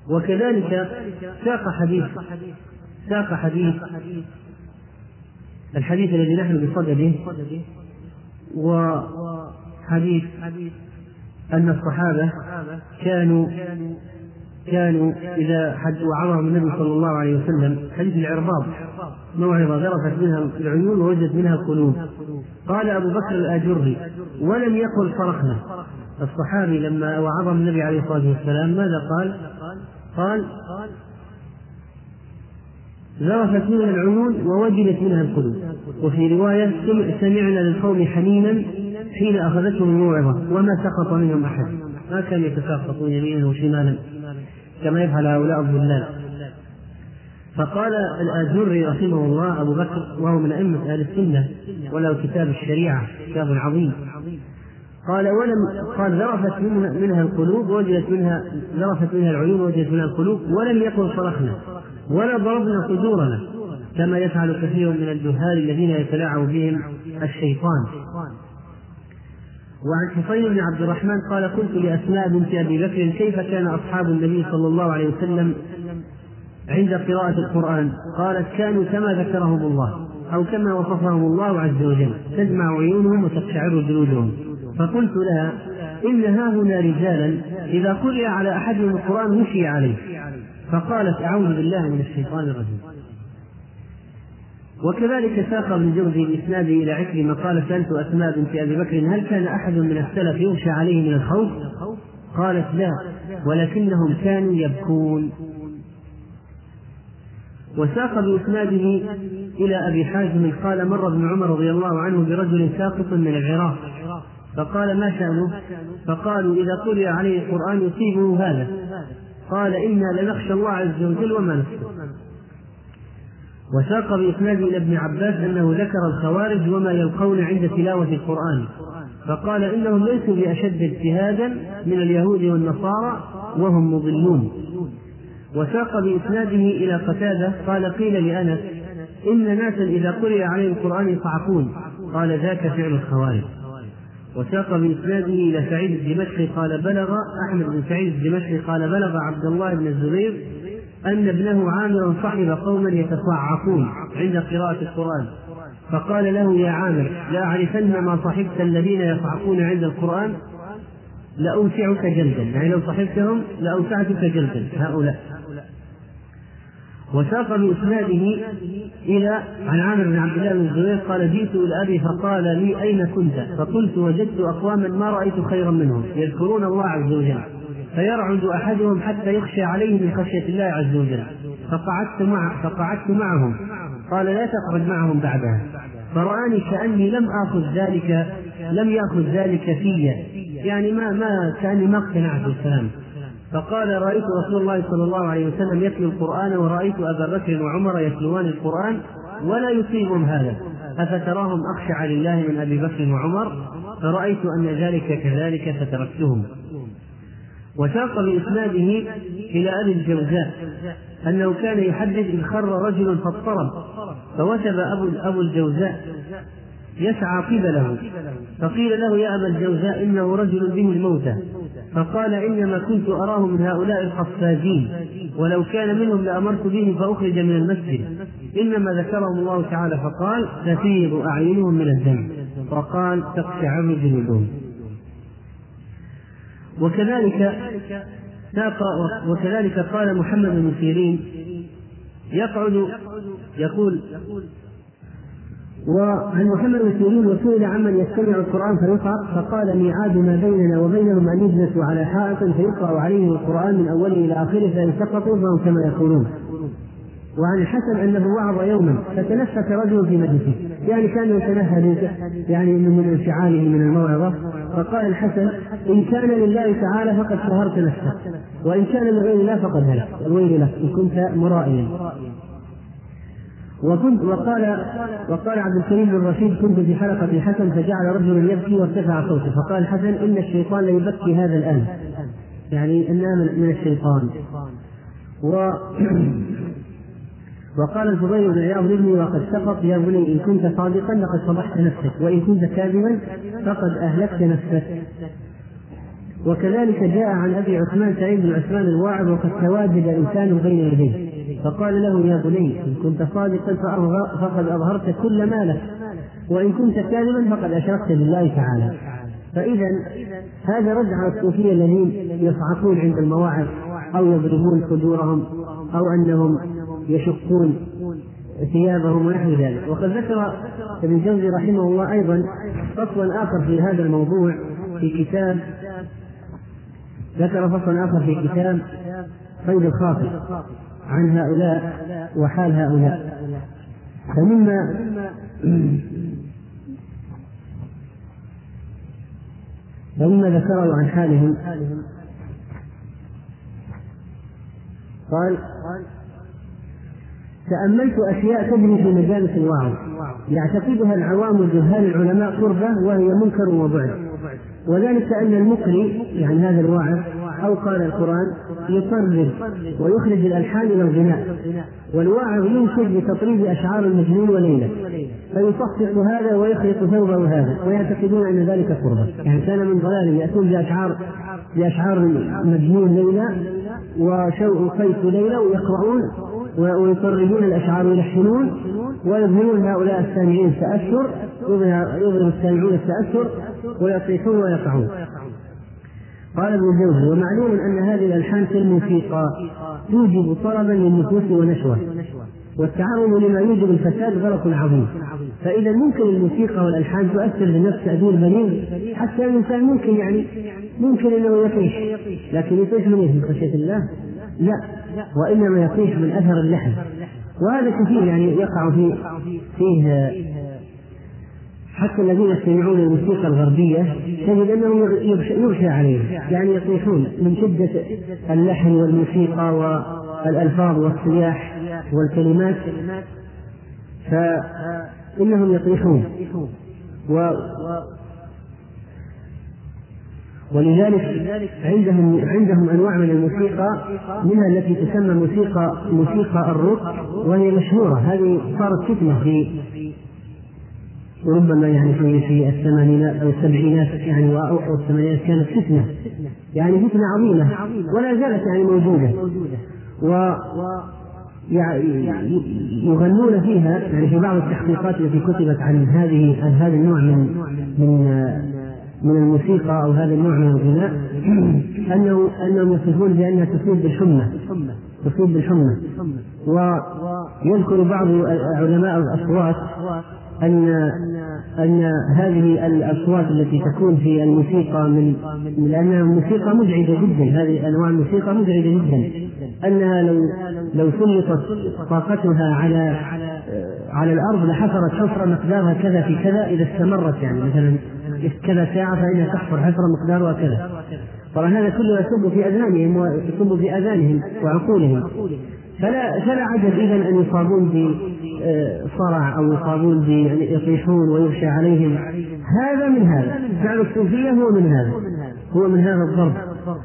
وكذلك ساق حديث. ساق حديث. الحديث الذي نحن بصدده وحديث أن الصحابة كانوا كانوا إذا حد وعظهم النبي صلى الله عليه وسلم. حديث العرباض موعظة ذرفت منها العيون ووجدت منها القلوب. قال أبو بكر الآجري ولم يقل صرخنا. الصحابي لما وعظهم النبي عليه الصلاة والسلام ماذا قال؟ قال ذرفت منها العيون ووجلت منها القلوب. وفي رواية سمعنا للقوم حنينا حين أخذتهم الموعظة وما سقط منهم أحد. ما كانوا يتساقطون يمينا وشمالا كما يفعل هؤلاء الضلال فقال الآجري رحمه الله أبو بكر وهو من أئمة أهل السنة وله كتاب الشريعة كتاب عظيم. قال ولم قال ذرفت منها, منها القلوب وجدت منها ذرفت منها العيون وجدت منها القلوب ولم يقل صرخنا. ولا ضربنا صدورنا كما يفعل كثير من الجهال الذين يتلاعب بهم الشيطان. وعن حصين بن عبد الرحمن قال قلت لأسماء بنت أبي بكر كيف كان أصحاب النبي صلى الله عليه وسلم عند قراءة القرآن؟ قالت كانوا كما ذكرهم الله أو كما وصفهم الله عز وجل تدمع عيونهم وتقشعر جلودهم. فقلت لها إن ها هنا رجالا إذا قرئ على أحدهم القرآن غشي عليه. فقالت أعوذ بالله من الشيطان الرجيم. وكذلك ساق ابن جوزي بإسناده إلى عكرمة قال سألت أسماء بنت أبي بكر هل كان أحد من السلف يغشى عليه من الخوف؟ قالت لا ولكنهم كانوا يبكون. وساق بإسناده إلى أبي حازم قال مر ابن عمر رضي الله عنه برجل ساقط من العراق. فقال ما شأنه؟ فقالوا إذا قرئ عليه القرآن يصيبه هذا. قال إنا لنخشى الله عز وجل وما نخشى وساق بإسناد إلى ابن عباس أنه ذكر الخوارج وما يلقون عند تلاوة القرآن. فقال إنهم ليسوا بأشد اجتهادا من اليهود والنصارى وهم مضلون. وساق بإسناده إلى قتادة قال قيل لأنس إن ناسا إذا قرئ عليهم القرآن يصعقون قال ذاك فعل الخوارج. وساق بإسناده إلى سعيد الدمشقي قال بلغ أحمد بن سعيد الدمشقي قال بلغ عبد الله بن الزبير أن ابنه عامر صحب قوما يتصعقون عند قراءة القرآن. فقال له يا عامر لا أعرفن ما صحبت الذين يصعقون عند القرآن؟ لأوسعك جلدا. يعني لو صحبتهم لأوسعتك جلدا. هؤلاء. وساق بإسناده إلى عن عامر بن عبد الله بن الزبير قال جئت إلى أبي فقال لي أين كنت؟ فقلت وجدت أقواما ما رأيت خيرا منهم يذكرون الله عز وجل فيرعد أحدهم حتى يخشى عليه من خشية الله عز وجل فقعدت مع فقعدت معهم قال لا تقعد معهم بعدها فرآني كأني لم آخذ ذلك لم يأخذ ذلك في يعني ما ما كأني ما اقتنعت بالكلام فقال رأيت رسول الله صلى الله عليه وسلم يتلو القرآن ورأيت أبا بكر وعمر يتلوان القرآن ولا يصيبهم هذا. أفتراهم أخشع لله من أبي بكر وعمر؟ فرأيت أن ذلك كذلك فتركتهم. وساق بإسناده إلى أبي الجوزاء أنه كان يحدث إذ خر رجل فاضطرب فوثب أبو أبو الجوزاء يسعى قبله فقيل له يا أبا الجوزاء إنه رجل به الموتى. فقال إنما كنت أراه من هؤلاء القفازين ولو كان منهم لأمرت به فأخرج من المسجد. إنما ذكرهم الله تعالى فقال تفيض أعينهم من الدم. وقال تقشعر جلودهم. وكذلك وكذلك قال محمد بن سيرين يقعد يقول وعن محمد بن سيرين وسئل عمن يستمع القرآن فيقرأ فقال ميعاد ما بيننا وبينهم أن يجلسوا على حائط فيقرأ عليهم القرآن من أوله إلى آخره فإن سقطوا فهم كما يقولون. وعن الحسن أنه وعظ يوما فتنفس رجل في مجلسه يعني كان يتنهد يعني من انفعاله من الموعظة. فقال الحسن إن كان لله تعالى فقد شهرت نفسك وإن كان لغير الله فقد هلك. الويل لك إن كنت مرائيا. وكنت وقال وقال عبد الكريم بن رشيد كنت في حلقة الحسن فجعل رجل يبكي وارتفع صوته. فقال الحسن إن الشيطان ليبكي هذا الآن. يعني إنها من الشيطان. و <clears throat> وقال الفضيل بن عياض لابني وقد سقط. يا بني إن كنت صادقا لقد فضحت نفسك وإن كنت كاذبا فقد أهلكت نفسك. وكذلك جاء عن أبي عثمان سعيد بن عثمان الواعظ وقد تواجد إنسان بين يديه. فقال له يا بني إن كنت صادقا فقد أظهرت كل مالك وإن كنت كاذبا فقد أشركت بالله تعالى. فاذا هذا رد على الصوفيه الذين يصعقون عند المواعظ أو يضربون صدورهم أو أنهم يشقون ثيابهم ونحو ذلك. وقد ذكر ابن الجوزي رحمه الله أيضا فصلا آخر في هذا الموضوع في كتاب ذكر فصلا آخر في كتاب صيد الخاطر. عن هؤلاء وحال هؤلاء. فمما فمما ذكره عن حالهم قال تأملت أشياء تجري في مجالس الوعظ يعتقدها العوام جهال العلماء قربة وهي منكر وبعد وذلك أن المقري يعني هذا الواعظ أو قال القرآن يطرب ويخرج الألحان إلى الغناء. والواعظ ينشد بتطريب أشعار المجنون وليلة. فيصفق هذا ويخلط ثوبه هذا ويعتقدون أن ذلك قربة. يعني كان من ضلالهم يأتون بأشعار بأشعار مجنون ليلى وشوء قيس ليلى ويقرؤون ويطربون الأشعار ويلحنون ويظهرون هؤلاء السامعين التأثر يظهر السامعون التأثر ويصيحون ويقعون قال ابن الجوزي ومعلوم أن هذه الألحان كالموسيقى توجب طربا للنفوس ونشوة. والتعرض لما يوجب الفساد غلط عظيم. فإذا ممكن الموسيقى والألحان تؤثر بالنفس تاثير بليغ حتى الإنسان ممكن يعني ممكن إنه يطيش لكن يطيش من من خشية الله؟ لا. وإنما يطيح من أثر اللحم. وهذا كثير يعني يقع في فيه حتى الذين يستمعون الموسيقى الغربية تجد أنهم يغشى عليهم يعني يطيحون من شدة اللحن والموسيقى والألفاظ والصياح والكلمات فإنهم يطيحون. و ولذلك عندهم عندهم أنواع من الموسيقى منها التي تسمى موسيقى موسيقى الروك وهي مشهورة. هذه صارت فتنة في ربما يعني في في الثمانينات أو السبعينات يعني أو الثمانينات كانت فتنة. يعني فتنة عظيمة. ولا زالت يعني موجودة. و يغنون فيها يعني في بعض التحقيقات التي كتبت عن هذه عن هذا النوع من من من الموسيقى أو هذا النوع من الغناء أنه أنهم يصفون بأنها تصيب بالحمى. تصيب بالحمى. و يذكر بعض علماء الأصوات أن أن هذه الأصوات التي تكون في الموسيقى من لأن الموسيقى مزعجة جدا. هذه أنواع الموسيقى مزعجة جدا. أنها لو لو سلطت طاقتها على على الأرض لحفرت حفرة مقدارها كذا في كذا إذا استمرت يعني. مثلا كذا ساعة فإنها تحفر حفرة مقدارها كذا. طبعا هذا كله يصب في أذهانهم ويصب في آذانهم وعقولهم. فلا فلا عجب اذا أن يصابون بصرع أو يصابون ب يعني يطيحون ويغشى عليهم. هذا من هذا. فعل الصوفية هو من هذا. هو من هذا الضرب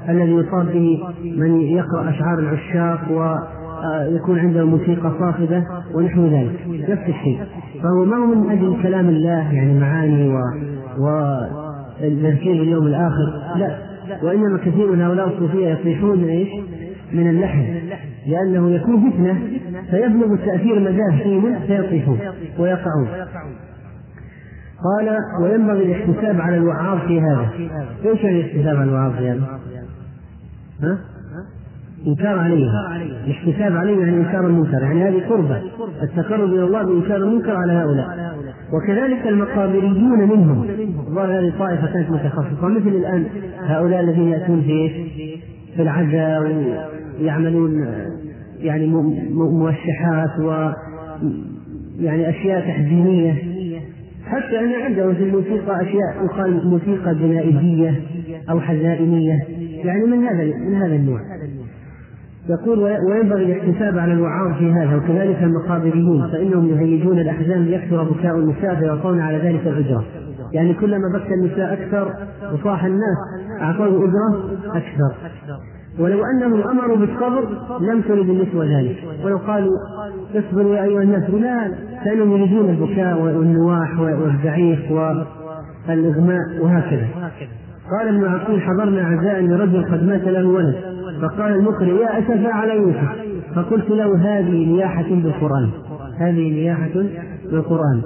الذي يصاب به من يقرأ أشعار العشاق ويكون عنده موسيقى صاخبة ونحو ذلك. نفس الشيء. فهو ما هو من أجل كلام الله يعني معاني و والتذكير باليوم الآخر. لا. وإنما كثير من هؤلاء الصوفية يصيحون من إيش؟ من اللحن لأنه يكون فتنة فيبلغ التأثير مداه فيهم فيطيحون ويقعون قال وينبغي الاحتساب على الوعاظ في هذا إيش يعني الاحتساب على الوعاظ في هذا؟ ها؟ إنكار عليه الاحتساب عليه يعني إنكار المنكر يعني هذه قربة التقرب إلى الله بإنكار المنكر على هؤلاء وكذلك المقابريون منهم والله هذه طائفة كانت متخصصة مثل الآن هؤلاء الذين يأتون في؟ في العزاء ويعملون يعني موشحات و يعني أشياء تحزينية. حتى أن عندهم في الموسيقى أشياء يقال موسيقى جنائزية أو حزائنية يعني من هذا من هذا النوع. يقول وينبغي الاحتساب على الوعاظ في هذا وكذلك المقابريون فإنهم يهيجون الأحزان ليكثر بكاء النساء فيعطون على ذلك الأجرة. يعني كلما بكى النساء أكثر وصاح الناس أعطوه أجرة أكثر. ولو أنهم أمروا بالصبر لم ترد النسوه ذلك. ولو قالوا اصبروا يا أيها الناس لا فانهم يريدون البكاء والنواح والزعيق والإغماء وهكذا. قال ابن عقيل حضرنا عزاء لرجل قد مات له ولد. فقال المقرئ يا اسفا على يوسف. فقلت له هذه نياحة بالقرآن. هذه نياحة بالقرآن.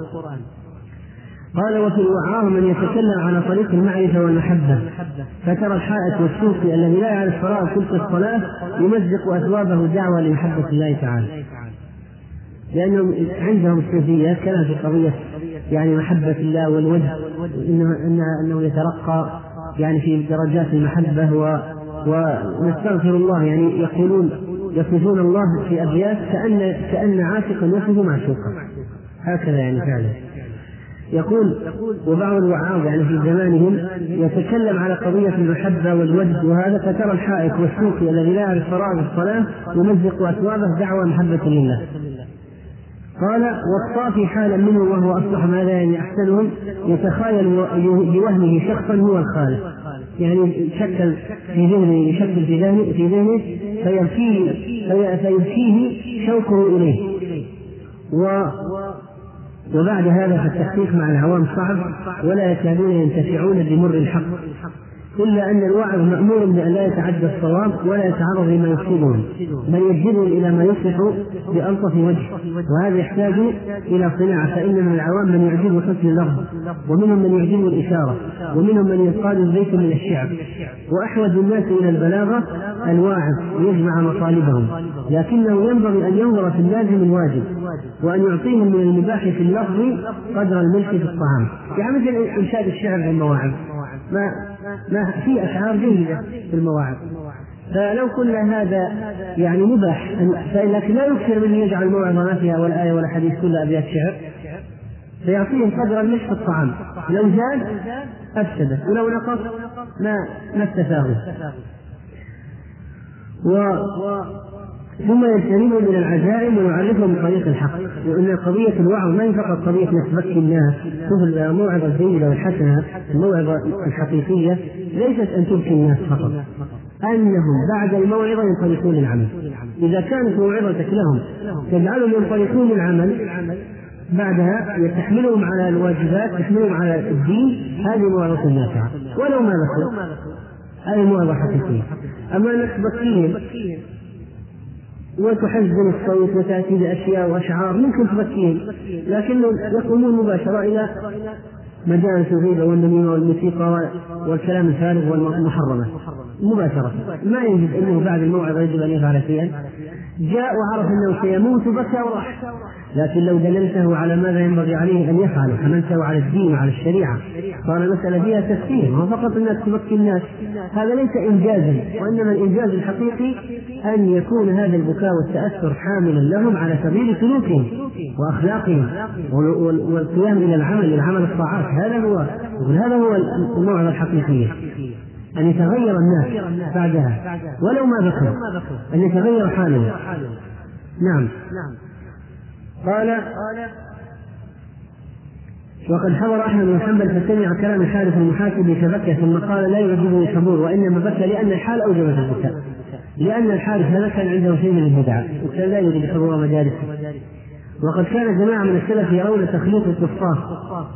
قال وفي الوعاظ من يتكلم على طريق المعرفة والمحبة. فترى الحائط والسوقي الذي لا يعرف فرائض تلك الصلاة يمزق أثوابه دعوة لمحبة الله تعالى. لأنهم عندهم الصوفية كلام في قضية يعني محبة الله والوجه إنه, إنه يترقى يعني في درجات المحبة و ونستغفر الله. يعني يقولون يصفون الله في أبيات كأن كأن عاشقا يصف معشوقا هكذا يعني فعلا. يقول وبعض الوعاظ يعني في زمانهم يتكلم على قضية المحبة والود وهذا فترى الحائك والسوقي الذي لا يعرف فرائض الصلاة يمزق أثوابه دعوى محبة لله. قال والصافي حالا منه وهو أصلح ماذا يعني أحسنهم يتخيل بوهمه شخصا هو الخالق. يعني شكل في ذهنه يشكل في ذهنه في ذهنه فيبكيه فيبكيه شوقه إليه. و وبعد هذا فالتحقيق مع العوام صعب ولا يكادون ينتفعون بمر الحق. إلا أن الواعظ مأمور بأن لا يتعدى الصواب ولا يتعرض لما يفسدهم بل يجذبهم إلى ما يصلح بألطف وجه وهذا يحتاج إلى صناعة فإن من العوام من يعجبه حسن اللفظ ومنهم من يعجبه الإشارة ومنهم من يقال البيت من الشعر. وأحوج الناس إلى البلاغة الواعظ ليجمع مطالبهم لكنه ينبغي أن ينظر في اللازم الواجب وأن يعطيهم من المباح في اللفظ قدر الملك في الطعام. يعني مثل إنشاد الشعر في المواعظ ما ما في أشعار جيدة في المواعظ. فلو قلنا هذا يعني مباح لكن لا يكثر من يجعل الموعظة ما فيها ولا آية ولا حديث كلها أبيات شعر فيعطيهم قدر الملح في الطعام. لو زاد أفسده ولو نقص ما ما استفاده و ثم يجتنبوا من العزائم ويعرفهم بطريق الحق. وإن قضية الوعظ ما هي فقط قضية انك تبكي الناس شوف الموعظه الجيده والحسنة الموعظة الحقيقية ليست أن تبكي الناس فقط. أنهم بعد الموعظة ينطلقون للعمل. إذا كانت موعظتك لهم تجعلهم ينطلقون للعمل بعدها تحملهم على الواجبات تحملهم على الدين هذه موعظة نافعة. ولو ما بكوا هذه موعظة حقيقية. أما أنك تبكيهم وتحزن الصوت وتأتي بأشياء وأشعار ممكن تبكيهم لكنهم يقومون مباشرة إلى مجالس الغيبة والنميمة والموسيقى والكلام الفارغ والمحرمة. مباشرة. ما يجد أنه بعد الموعظة يجب أن يفعل شيئا. جاء وعرف أنه سيموت بكى وراح. لكن لو دللته على ماذا ينبغي عليه أن يفعل وحملته على الدين وعلى الشريعة؟ صار المسألة فيها تفسير ما فقط أنك تبكي الناس. هذا ليس إنجازا وإنما الإنجاز الحقيقي أن يكون هذا البكاء والتأثر حاملا لهم على سبيل سلوكهم وأخلاقهم والقيام إلى العمل العمل الطاعات. هذا هو هذا هو الموعظة الحقيقية. أن يتغير الناس بعدها. ولو ما بكوا أن يتغير حالهم. نعم. قال وقد حضر أحمد بن حنبل فسمع كلام الحارث المحاسبي فبكى ثم قال لا يعجبه الحضور وإنما بكى لأن الحال اوجبت البكاء. لأن الحارث هذا كان عنده شيء من البدعه وكان لا يريد حضور مجالسه وقد كان جماعة من السلف يرون تخليط القصاص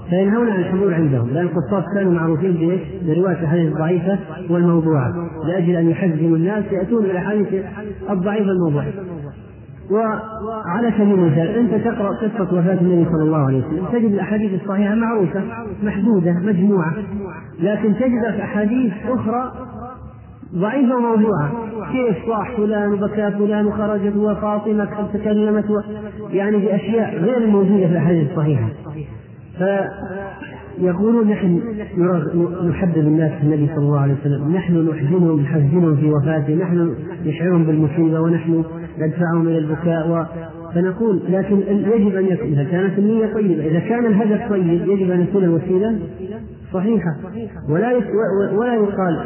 فينهون عن الحضور عندهم لأن القصاص كانوا معروفين بإيش؟ برواية الأحاديث الضعيفة والموضوعة لأجل أن يحزموا الناس يأتون بالأحاديث الضعيفة الموضوعة وعلى سبيل المثال أنت تقرأ قصة وفاة النبي صلى الله عليه وسلم تجد الأحاديث الصحيحة معروفة محدودة مجموعة لكن تجد أحاديث أخرى ضعيفة وموضوعة كيف صاح فلان وبكى فلان وخرجت وفاطمة تكلمت و... يعني بأشياء غير موجودة في الأحاديث الصحيحة. فيقولون نحن نحبب الناس في النبي صلى الله عليه وسلم. نحن نحزنهم نحزنهم في وفاته نحن نشعرهم بالمصيبة ونحن ندفعهم إلى البكاء و... فنقول لكن يجب أن يكون إذا كانت النية طيبة إذا كان الهدف طيب يجب أن يكون الوسيلة صحيحة. ولا ولا يقال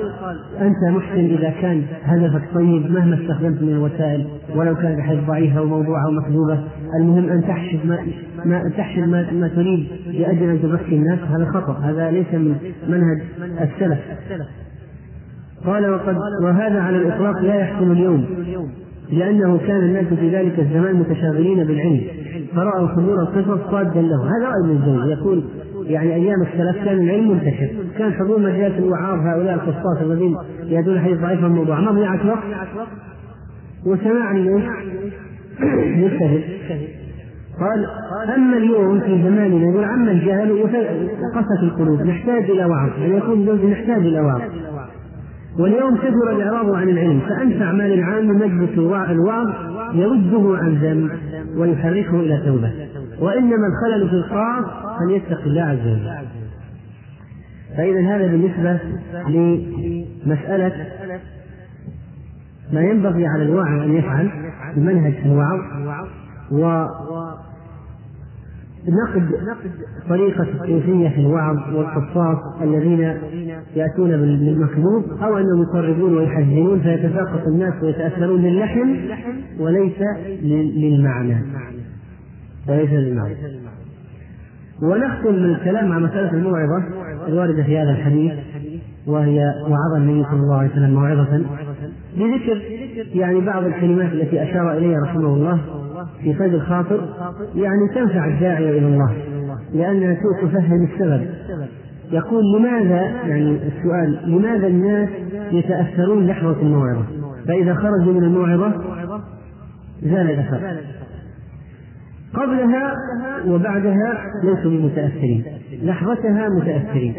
أنت محسن إذا كان هدفك طيب مهما استخدمت من الوسائل ولو كانت حيث ضعيفة وموضوعة ومكذوبة المهم أن تحشد ما, ما تحشد ما, ما تريد لأجل أن تبكي الناس هذا خطأ هذا ليس من منهج السلف. قال وقد وهذا على الإطلاق لا يحصل اليوم. لأنه كان الناس في ذلك الزمان متشاغلين بالعلم. فرأوا حضور القصص صادا له. هذا رأي ابن الجوزي يقول يعني أيام السلف كان العلم منتشر. كان حضور مجالس الوعاظ هؤلاء القصاص الذين يدون حديث ضعيف الموضوع. ما ضيعت وقت؟ وسماع؟ يستفد قال أما اليوم في زماننا يقول عم الجهل وقست القلوب. نحتاج إلى وعظ. يعني يكون نحتاج إلى وعظ. واليوم كثر الإعراض عن العلم فأنفع ما للعام مجلس الوعظ يرده عن ذنب ويحركه إلى توبة. وإنما الخلل في الخاص فليتق الله عز وجل. فإذا هذا بالنسبة لمسألة ما ينبغي على الواعظ أن يفعل بمنهج الوعظ و نقد طريقة الصوفية في الوعظ والقصاص الذين يأتون بالمكذوب أو أنهم يقربون ويحزنون فيتساقط الناس ويتأثرون للحم وليس للمعنى. وليس للمعنى. ونختم الكلام مع مسألة الموعظة الواردة في هذا الحديث وهي وعظ النبي صلى الله عليه وسلم موعظة. بذكر يعني بعض الكلمات التي أشار إليها رحمه الله في صيد الخاطر يعني تنفع الداعية إلى الله لأنها تفهم السبب. يقول لماذا يعني السؤال لماذا الناس يتأثرون لحظة الموعظة؟ فإذا خرجوا من الموعظة زال الأثر. قبلها وبعدها ليسوا بمتأثرين. لحظتها متأثرين.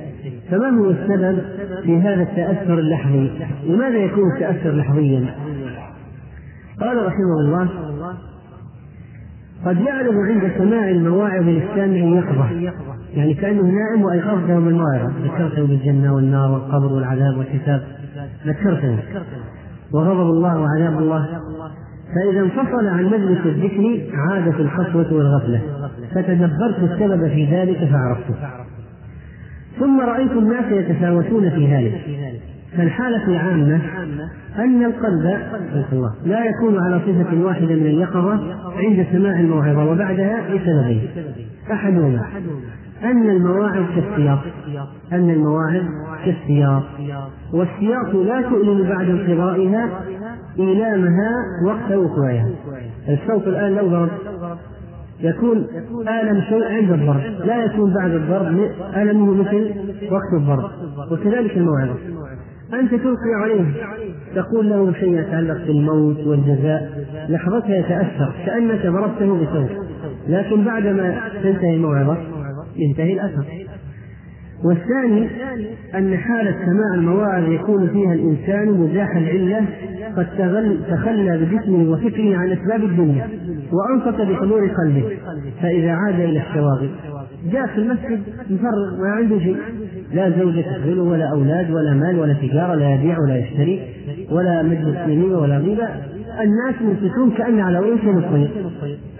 فما هو السبب في هذا التأثر اللحظي؟ لماذا يكون التأثر لحظيا؟ قال رحمه الله قد يعلم عند سماع المواعظ للسامع يقظة. يعني كأنه نائم وأيقظته بالموعظة ذكرته بالجنة والنار والقبر والعذاب والحساب. ذكرته. وغضب الله وعذاب الله. فإذا انفصل عن مجلس الذكر عاد في الخطوة والغفلة. فتدبرت السبب في ذلك فعرفته. ثم رأيت الناس يتفاوتون في ذلك. فالحالة العامة أن القلب الله لا يكون على صفة واحدة من اليقظة عند سماع الموعظة وبعدها لسببين أحدهما أن المواعظ كالسياق أن المواعظ كالسياق. والسياق لا تؤلم بعد انقضائها إيلامها وقت وقوعها. الصوت الآن لو ضرب يكون آلم شيء عند الضرب لا يكون بعد الضرب ألمه مثل وقت الضرب وكذلك الموعظة أنت تلقي عليه. تقول له شيء يتعلق بالموت والجزاء. لحظتها يتأثر كأنك ضربته بصوت لكن بعدما تنتهي الموعظة ينتهي الأثر. والثاني أن حالة سماع المواعظ يكون فيها الإنسان مزاح العلة قد تخلى بجسمه وفكره عن أسباب الدنيا وأنصت بحضور قلبه. فإذا عاد إلى الشواغل جاء في المسجد مفرغ ما عنده شيء. لا زوجة تشغله ولا أولاد ولا مال ولا تجارة لا يبيع ولا يشتري ولا مجلس نميمة ولا غيبة. الناس منصتون كأن على رؤوسهم الطير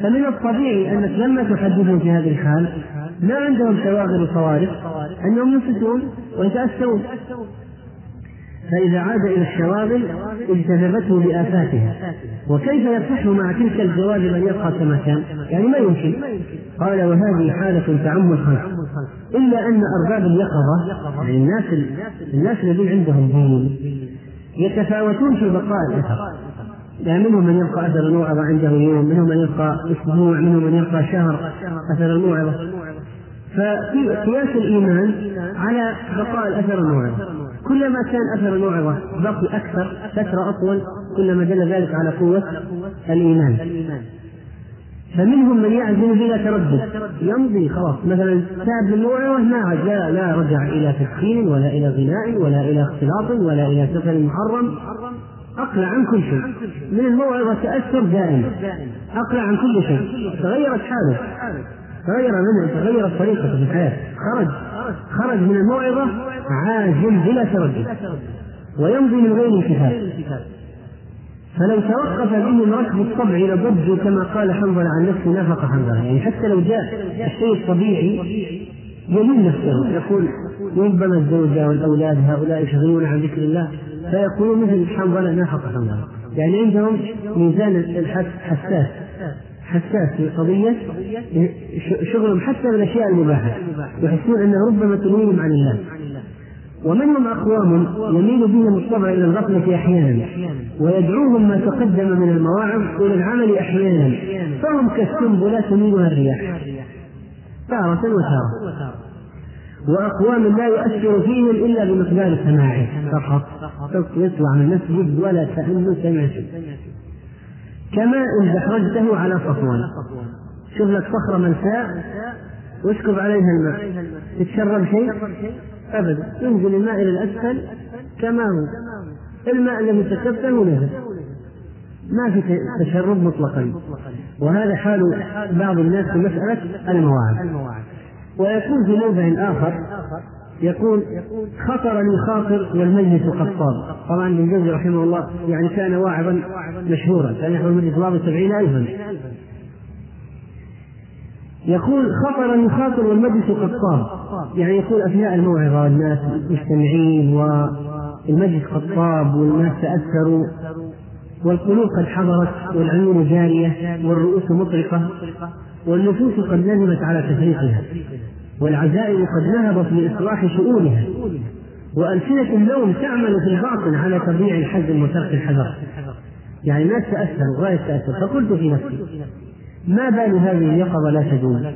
فمن الطبيعي أنك لما تحدثهم في هذه الحال ما عندهم شواغل وصوارف أنهم ينصتون ويتأثرون فإذا عاد إلى الشواغل اجتذبته بآفاتها. وكيف يصح مع تلك الجواذب أن يبقى كما كان؟ يعني ما يمكن. قال وهذه حالة تعم الخلق. إلا أن أرباب اليقظة يعني الناس الناس الذين عندهم دين يتفاوتون في بقاء الأثر. يعني منهم من يبقى أثر الموعظة عنده يوم منهم من يبقى أسبوع منهم من يبقى شهر أثر الموعظة. ففي قياس الإيمان على بقاء الأثر الموعظة. كلما كان أثر الموعظة بقي أكثر فترة أطول كلما دل ذلك على قوة الإيمان. فمنهم من يعزم بلا تردد يمضي خلاص. مثلا تاب الموعظة ما عاد لا, لا رجع إلى تدخين ولا إلى غناء ولا إلى اختلاط ولا إلى سفر محرم. أقلع عن كل شيء. من الموعظة تأثر دائم أقلع عن كل شيء. تغيرت حاله. تغير منه تغيرت طريقته في الحياة. خرج خرج من الموعظة عازم بلا تردد ويمضي من غير انتهاء. فلو توقف به ركب الطبع لضج كما قال حنظلة عن نفسه نافق حنظلة. يعني حتى لو جاء الشيء الطبيعي يمل نفسه. يقول ربما الزوجة والأولاد هؤلاء يشغلون عن ذكر الله فيقولون مثل حنظلة نافق حنظلة. يعني عندهم ميزان الحس حساس في قضية شغلهم حتى بالأشياء المباحة يحسون أنه ربما تنويهم عن الله ومنهم أقوام يميل بهم الطبع إلى الغفلة أحيانا ويدعوهم ما تقدم من المواعظ إلى العمل أحيانا فهم كالسنبلة تميلها الرياح. تارة وتارة. وأقوام لا يؤثر فيهم إلا بمقدار سماعه فقط. يطلع من المسجد ولا كأنه سمع كما إن دحرجته على صفوان. شوف لك صخرة ملساء واسكب عليها الماء. تتشرب شيء؟ أبدا. ينزل الماء إلى الأسفل كما هو. الماء الذي تكفله نزل ما في تشرب مطلقا. وهذا حال بعض الناس في مسألة المواعظ. ويكون في موضع آخر. يقول خطرني خاطر والمجلس قد طاب طبعا ابن جوزي رحمه الله يعني كان واعظا مشهورا كان يحضر المجلس واضح سبعين ألفا. يقول خطرني خاطر والمجلس قد طاب يعني يقول أثناء الموعظة والناس مجتمعين والمجلس قد طاب والناس تأثروا والقلوب قد حضرت والعيون جارية والرؤوس مطرقة والنفوس قد ندمت على تفريقها. والعزائم قد نهضت لإصلاح شؤونها وألسنة النوم تعمل في الباطن على تضييع الحزم وترك الحذر. يعني الناس تأثروا غاية تأثر. فقلت في نفسي ما بال هذه اليقظة لا تدوم؟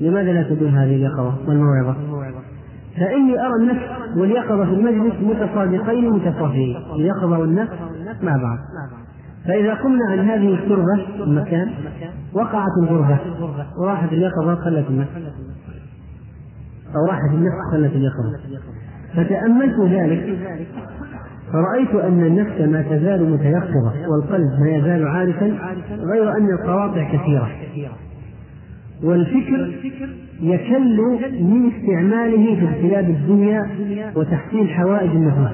لماذا لا تدوم هذه اليقظة والموعظة؟ فإني أرى النفس واليقظة في المجلس متصادقين متصافيين اليقظة والنفس مع بعض. فإذا قمنا عن هذه التربة المكان وقعت الغربة وراحت اليقظة خلت النفس. أو راحت النفس خلت اليقظة. فتأملت ذلك فرأيت أن النفس ما تزال متيقظة والقلب ما يزال عارفا غير أن القواطع كثيرة. والفكر يكل من استعماله في اغتياب الدنيا وتحصيل حوائج النفوس.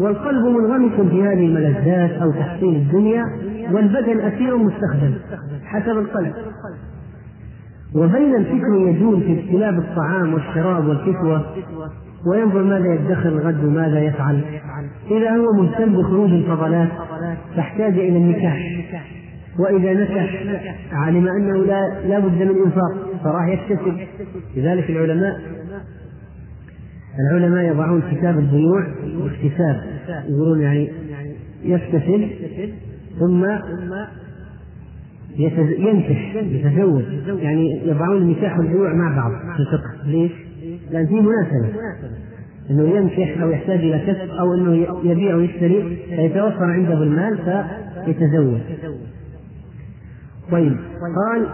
والقلب منغمس في هذه الملذات أو تحصيل الدنيا والبدن أسير مستخدم حسب القلب. وبين الفكر يجول في اجتناب الطعام والشراب والكسوة؟ وينظر ماذا يدخر الغد وماذا يفعل؟ إذا هو مهتم بخروج الفضلات تحتاج إلى النكاح. وإذا نكح علم أنه لا لا بد من إنفاق فراح يكتسب. لذلك العلماء العلماء يضعون كتاب البيوع باكتساب يقولون يعني يكتسب ثم ينكح يتزوج. يعني يضعون النكاح والبيوع مع بعض في الفقه. ليش؟ لأن في مناسبة. إنه ينكح أو يحتاج إلى كسب أو إنه يبيع ويشتري فيتوفر عنده المال فيتزوج. طيب قال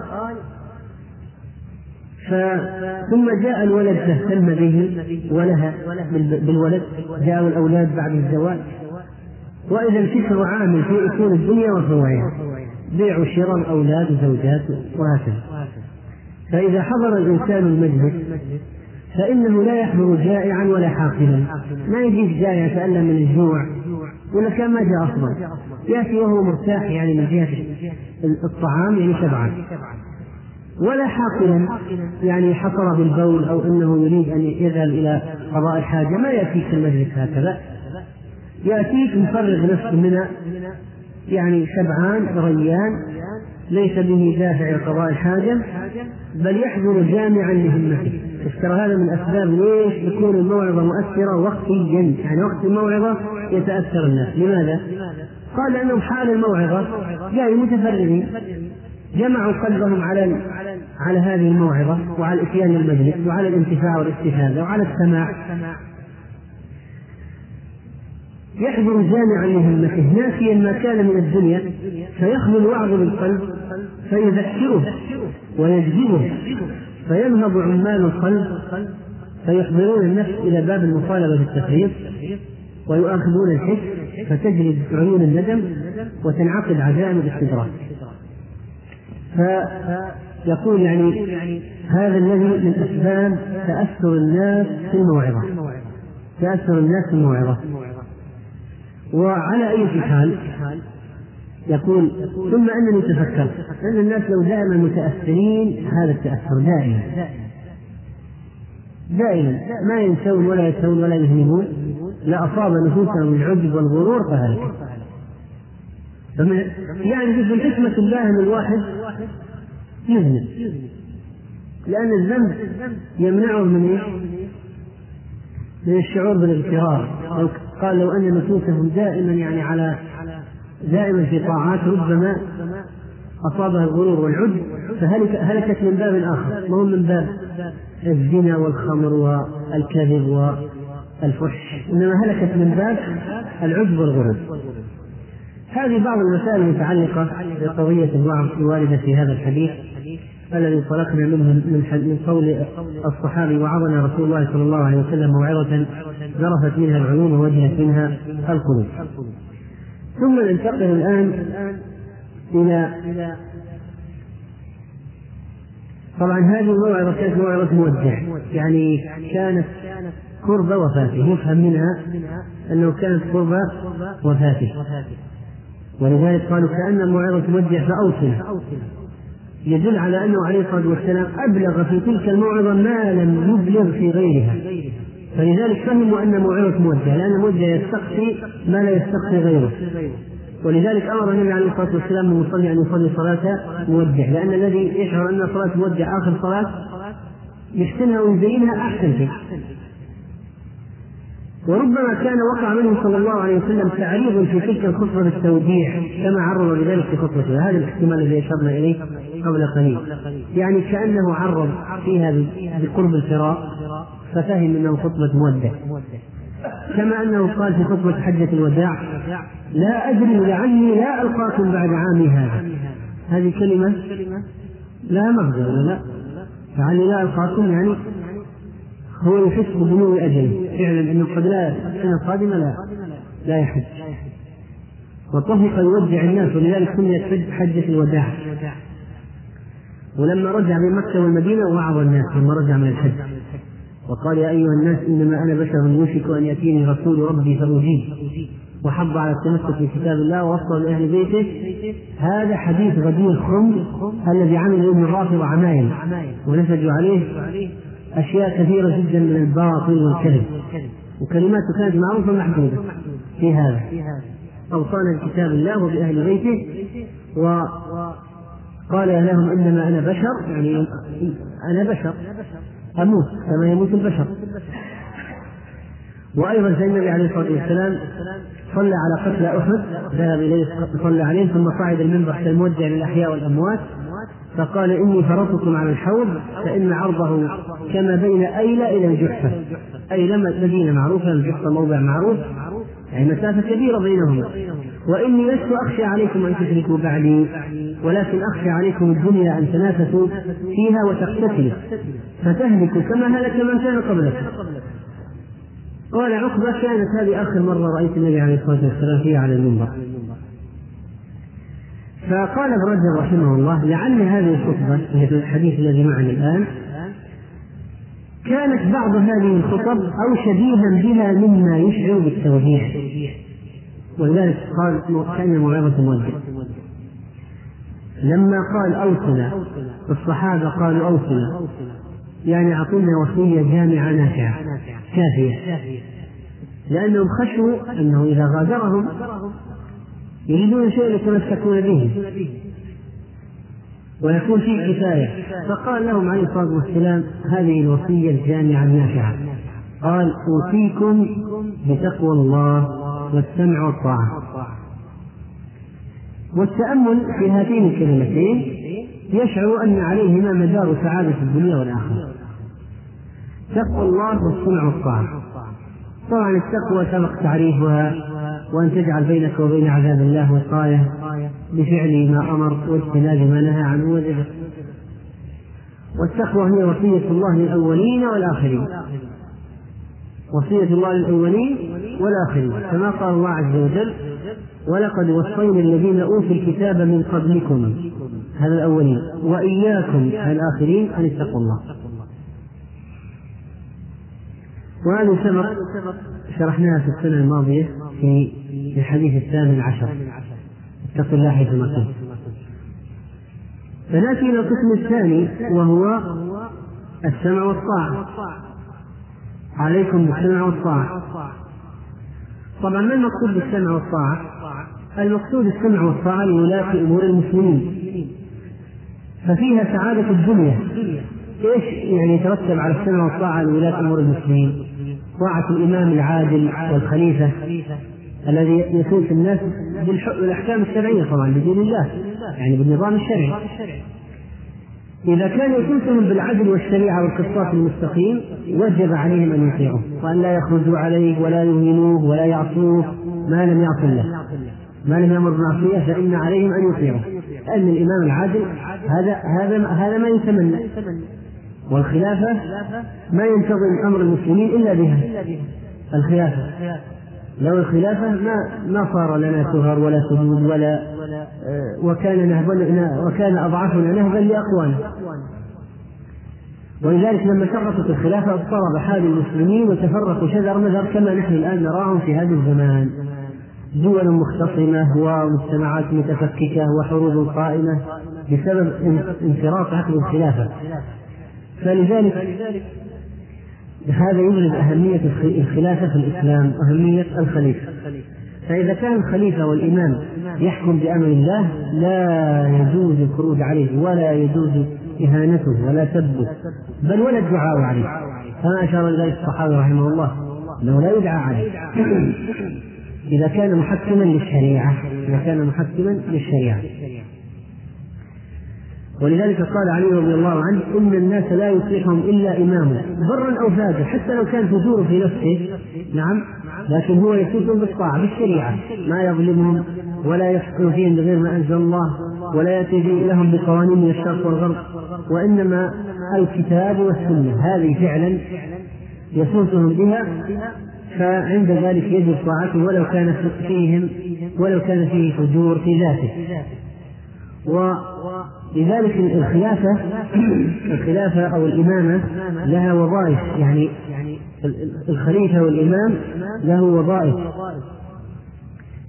ثم جاء الولد فاهتم به ولها بالولد. جاءوا الأولاد بعد الزواج. وإذا الفكر عامل في أصول الدنيا وفروعها بيع وشراء الأولاد وزوجات وهكذا. فإذا حضر الإنسان المجلس فإنه لا يحضر جائعا ولا حاقدا. ما يجيك جائع يتألم من الجوع ولا كان ما جاء أصلا. يأتي وهو مرتاح يعني من جهة الطعام يعني شبعان ولا حاقلا يعني حصره بالبول أو أنه يريد أن يذهب إلى قضاء الحاجة ما يأتيك المجلس هكذا. يأتيك مفرغ نفسه من يعني شبعان ريان ليس به دافع لقضاء الحاجة بل يحضر جامعا لهمته. ترى هذا من أسباب ليش تكون الموعظة مؤثرة وقتيا؟ يعني وقت الموعظة يتأثر الناس. لماذا؟ قال لأنهم حال الموعظة جاي متفرغين جمعوا قلبهم على على هذه الموعظة وعلى الإتيان للمجلس وعلى الانتفاع والاستفادة وعلى السماع. يحضر جامعا لهمته ناسيا ما كان من الدنيا فيخلو الوعظ بالقلب فيذكره ويجذبه فينهض عمال القلب فيحضرون النفس إلى باب المطالبة بالتفريط ويؤاخذون الحس فتجري عيون الندم وتنعقد عزائم الاستدراك فيقول يعني هذا الذي من أسباب تأثر الناس في الموعظة. تأثر الناس في الموعظة. وعلى أي حال يقول ثم أنني تفكرت أن الناس لو دائما متأثرين هذا التأثر دائما. دائما ما ينسون ولا يسهون ولا يذنبون لأصاب نفوسهم العجب والغرور فهلك. يعني من حكمة الله أن الواحد يذنب لأن الذنب يمنعه من إيش؟ من الشعور بالاغترار قال لو أن نفوسهم دائما يعني على دائما في طاعات ربما أصابها الغرور والعجب فهلك هلكت من باب آخر ما هو من باب؟ الزنا والخمر والكذب والفحش إنما هلكت من باب العجب والغرور. هذه بعض المسائل المتعلقة بقضية الوعظ الواردة في هذا الحديث. الذي انطلقنا منه من من قول الصحابي وعظنا رسول الله صلى الله عليه وسلم موعظة ذرفت منها العيون ووجهت منها القلوب. ثم ننتقل الآن إلى طبعا هذه الموعظة كانت موعظة مودع يعني كانت قرب وفاته يفهم منها أنه كانت قرب وفاته ولذلك قالوا كأن الموعظة مودع فأوصل يدل على أنه عليه الصلاة والسلام أبلغ في تلك الموعظة ما لم يبلغ في غيرها. فلذلك فهموا أن موعظة موجهة لأن الموجه يستقصي ما لا يستقصي غيره. ولذلك أمر النبي عليه الصلاة والسلام المصلي أن يصلي صلاة موجة لأن الذي يشعر أن صلاة موجة آخر صلاة يحسنها ويزينها أحسن شيء وربما كان وقع منه صلى الله عليه وسلم تعريض في تلك الخطبة بالتوديع كما عرض بذلك في خطبته. هذا الاحتمال الذي أشرنا إليه. قبل قليل يعني كأنه عرض فيها بقرب الفراق ففهم إنه خطبة مودع. كما أنه قال في خطبة حجة الوداع لا أدري لعلي لا ألقاكم بعد عامي هذا. هذه كلمة؟ لا مغزى ولا لا. لعلي لا ألقاكم يعني هو يحس بدنو اجله فعلا إنه قد لا السنة القادمة لا. لا يحج وطفق يودع الناس ولذلك سميت حجة الوداع. ولما رجع من مكة والمدينة وعظ الناس لما رجع من الحج. وقال يا أيها الناس إنما أنا بشر يوشك أن يأتيني رسول ربي فأجيب. وحض على التمسك بكتاب الله ووصى لأهل بيته. هذا حديث غدير خم الذي عمل ابن الرافضة عمايل. ونسجوا عليه أشياء كثيرة جدا من الباطل والكذب. وكلماته كانت معروفة محدودة في هذا. أوصانا بكتاب الله وبأهل بيته. وقال لهم إنما أنا بشر يعني أنا بشر. أموت كما يموت البشر. سيدنا النبي عليه الصلاة والسلام صلى على قتل أحد ذهب إليه صلى عليه ثم صعد المنبر كالموجه للأحياء والأموات فقال إني فرطكم على الحوض فإن عرضه كما بين أيلة إلى الجحفة. أيلة مدينة معروفة الجحفة موضع معروف. يعني مسافة كبيرة بينهما وإني لست أخشى عليكم أن تشركوا بعدي ولكن أخشى عليكم الدنيا أن تنافسوا فيها وتقتتلوا. فتهلكوا كما هلك من كان قبلكم. قال عقبة كانت هذه آخر مرة رأيت النبي عليه الصلاة والسلام فيها على المنبر. فقال ابن رجب رحمه الله لعل هذه الخطبة في الحديث الذي معنا الآن كانت بعض هذه الخطب أو شبيها بها مما يشعر بالتوحيد ولذلك قال كان موعظة مودع لما قال أوصنا الصحابة قالوا أوصنا. يعني أعطونا وصية جامعة نافعة كافية. لأنهم خشوا أنه إذا غادرهم يريدون شيئا يتمسكون به ويكون فيه كفاية. فقال لهم عليه الصلاة والسلام هذه الوصية الجامعة النافعة. قال أوصيكم بتقوى الله والسمع والطاعة. والتأمل في هاتين الكلمتين يشعر أن عليهما مدار سعادة الدنيا والآخرة. تقوى الله والسمع والطاعة. طبعا التقوى سبق تعريفها وأن تجعل بينك وبين عذاب الله وقاية بفعل ما أمر واجتناب ما نهى عنه وزجر والتقوى هي وصية الله للأولين والآخرين. وصية الله للأولين والآخرين كما قال الله عز وجل ولقد وصينا الذين أوتوا الكتاب من قبلكم هذا الأولين وإياكم الآخرين أن اتقوا الله. وهذه سبق شرحناها في السنة الماضية في الحديث الثامن عشر. اتق الله حيثما كنت فنأتي إلى القسم الثاني وهو السمع والطاعة. عليكم بالسمع والطاعة طبعا ما المقصود بالسمع والطاعة؟ المقصود السمع والطاعة لولاة أمور المسلمين ففيها سعادة الدنيا إيش يعني يترتب على السمع والطاعة لولاة أمور المسلمين؟ طاعة الإمام العادل والخليفة الذي يسوس الناس بالأحكام الشرعية طبعا بدين الله يعني بالنظام الشرعي إذا كان يسوسهم بالعدل والشريعة والقسطاس المستقيم وجب عليهم أن يطيعوه. وأن لا يخرجوا عليه ولا يهينوه ولا يعصوه ما لم يعص الله. ما لم يأمر بالمعصية فإن عليهم أن يطيعوه. لأن الإمام العادل هذا هذا هذا ما يتمنى. والخلافة ما ينتظم أمر المسلمين إلا بها. الخلافة. لو الخلافة ما ما صار لنا سهر ولا سجود ولا آه، وكان نهبنا وكان أضعافنا نهبا لأقوانا ولذلك لما سقطت الخلافة اضطرب حال المسلمين وتفرقوا شذر مذر كما نحن الآن نراهم في هذا الزمان. دول مختصمة ومجتمعات متفككة وحروب قائمة بسبب انفراط عقد الخلافة. فلذلك هذا يبرز أهمية الخلافة في الإسلام أهمية الخليفة. فإذا كان الخليفة والإمام يحكم بأمر الله لا يجوز الخروج عليه ولا يجوز إهانته ولا سبه بل ولا الدعاء عليه. كما أشار إليه الصحابة رحمه الله أنه لا يدعى عليه. إذا كان محكما للشريعة إذا كان محكما للشريعة. ولذلك قال علي رضي الله عنه إن الناس لا يصلحهم إلا إمامه برا أو فاجر حتى لو كان فجور في نفسه نعم لكن هو يسوسهم بالطاعه بالشريعة ما يظلمهم ولا يحكم فيهم بغير ما أنزل الله ولا يأتي لهم بقوانين من الشرق والغرب وإنما الكتاب والسنة هذه فعلا يسوسهم بها فعند ذلك يجب طاعته ولو كان فيهم ولو كان فيه فجور في ذاته. ولذلك الخلافة الخلافة أو الإمامة لها وظائف يعني الخليفة والإمام له وظائف.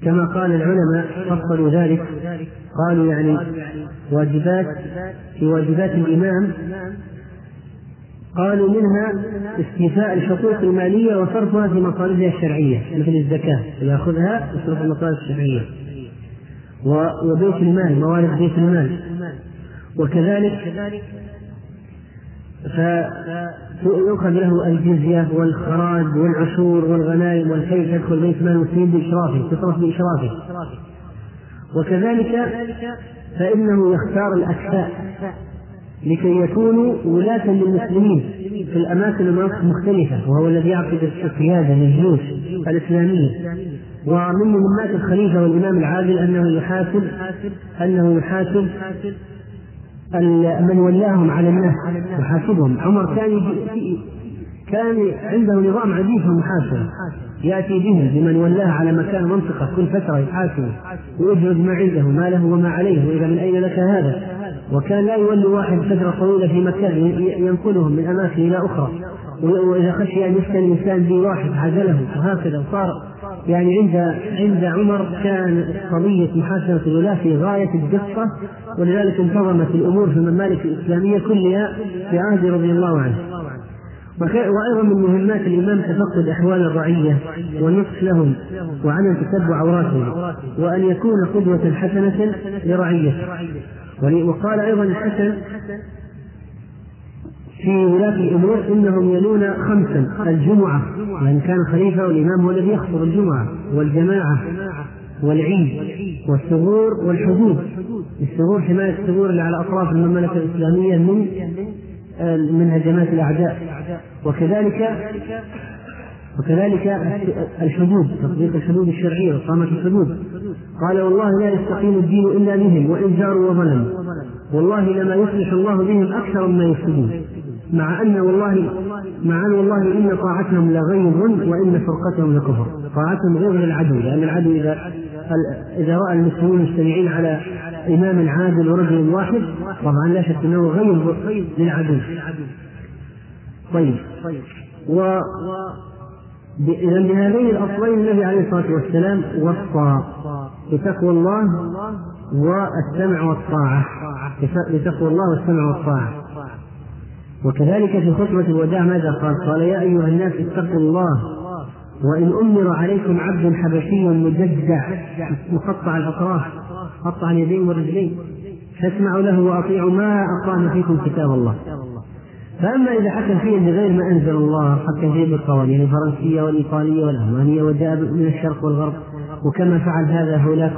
كما قال العلماء فصلوا ذلك قالوا يعني واجبات في واجبات الإمام قالوا منها استيفاء الحقوق المالية وصرفها في مصالحها الشرعية مثل الزكاة يأخذها يصرف المصالح الشرعية. وبيت المال موارد بيت المال. وكذلك فيؤخذ له الجزية والخراج والعشور والغنائم والكيف يدخل بيت مال المسلمين بإشرافه تصرف بإشرافه. وكذلك فإنه يختار الأكفاء لكي يكونوا ولاة للمسلمين في الأماكن المختلفة وهو الذي يعقد القيادة للجيوش الإسلامية. ومن مهمات الخليفة والإمام العادل أنه يحاسب أنه يحاسب من ولاهم على الناس يحاسبهم عمر كان كان عنده نظام عجيب في المحاسبة يأتي به بمن ولاه على مكان منطقة كل فترة يحاسبه ويجرد ما عنده ما له وما عليه وإذا من أين لك هذا؟ وكان لا يولي واحد فترة طويلة في مكان ينقلهم من أماكن إلى أخرى. وإذا خشي أن يفتن الإنسان بواحد عزله وهكذا وصار يعني عند عند عمر كان قضية محاسبة الولاة في غاية الدقة ولذلك انتظمت الأمور في الممالك الإسلامية كلها في عهد رضي الله عنه. وأيضا من مهمات الإمام تفقد أحوال الرعية والنصح لهم وعدم تتبع عوراتهم وأن يكون قدوة حسنة لرعيته. وقال أيضا الحسن في ولاة الأمور إنهم يلون خمسا الجمعة يعني كان خليفة والإمام هو الذي يخطب الجمعة والجماعة والعيد والثغور والحدود. الثغور حماية الثغور اللي على أطراف المملكة الإسلامية من من هجمات الأعداء. وكذلك وكذلك الحدود تطبيق الحدود الشرعية وإقامة الحدود. قال والله لا يستقيم الدين إلا بهم وإن جاروا وظلموا. والله لما يصلح الله بهم أكثر مما يفسدون. مع أن والله مع أن والله إن طاعتهم لغيظ وإن فرقتهم لكفر. طاعتهم غير للعدو لأن العدو إذا إذا رأى المسلمين مجتمعين على إمام عادل ورجل واحد طبعا لا شك أنه غيظ للعدو. طيب. و إذا بهذين الأصلين النبي عليه الصلاة والسلام وصى بتقوى الله والسمع والطاعة. بتقوى الله والسمع والطاعة. وكذلك في خطبة الوداع ماذا قال؟ قال يا أيها الناس اتقوا الله وإن أمر عليكم عبد حبشي مجدع مقطع الأطراف قطع اليدين والرجلين فاسمعوا له وأطيعوا ما أقام فيكم كتاب الله فأما إذا حكم فيه بغير ما أنزل الله حكم فيه بالقوانين الفرنسية والإيطالية والألمانية وجاء من الشرق والغرب وكما فعل هذا هولاك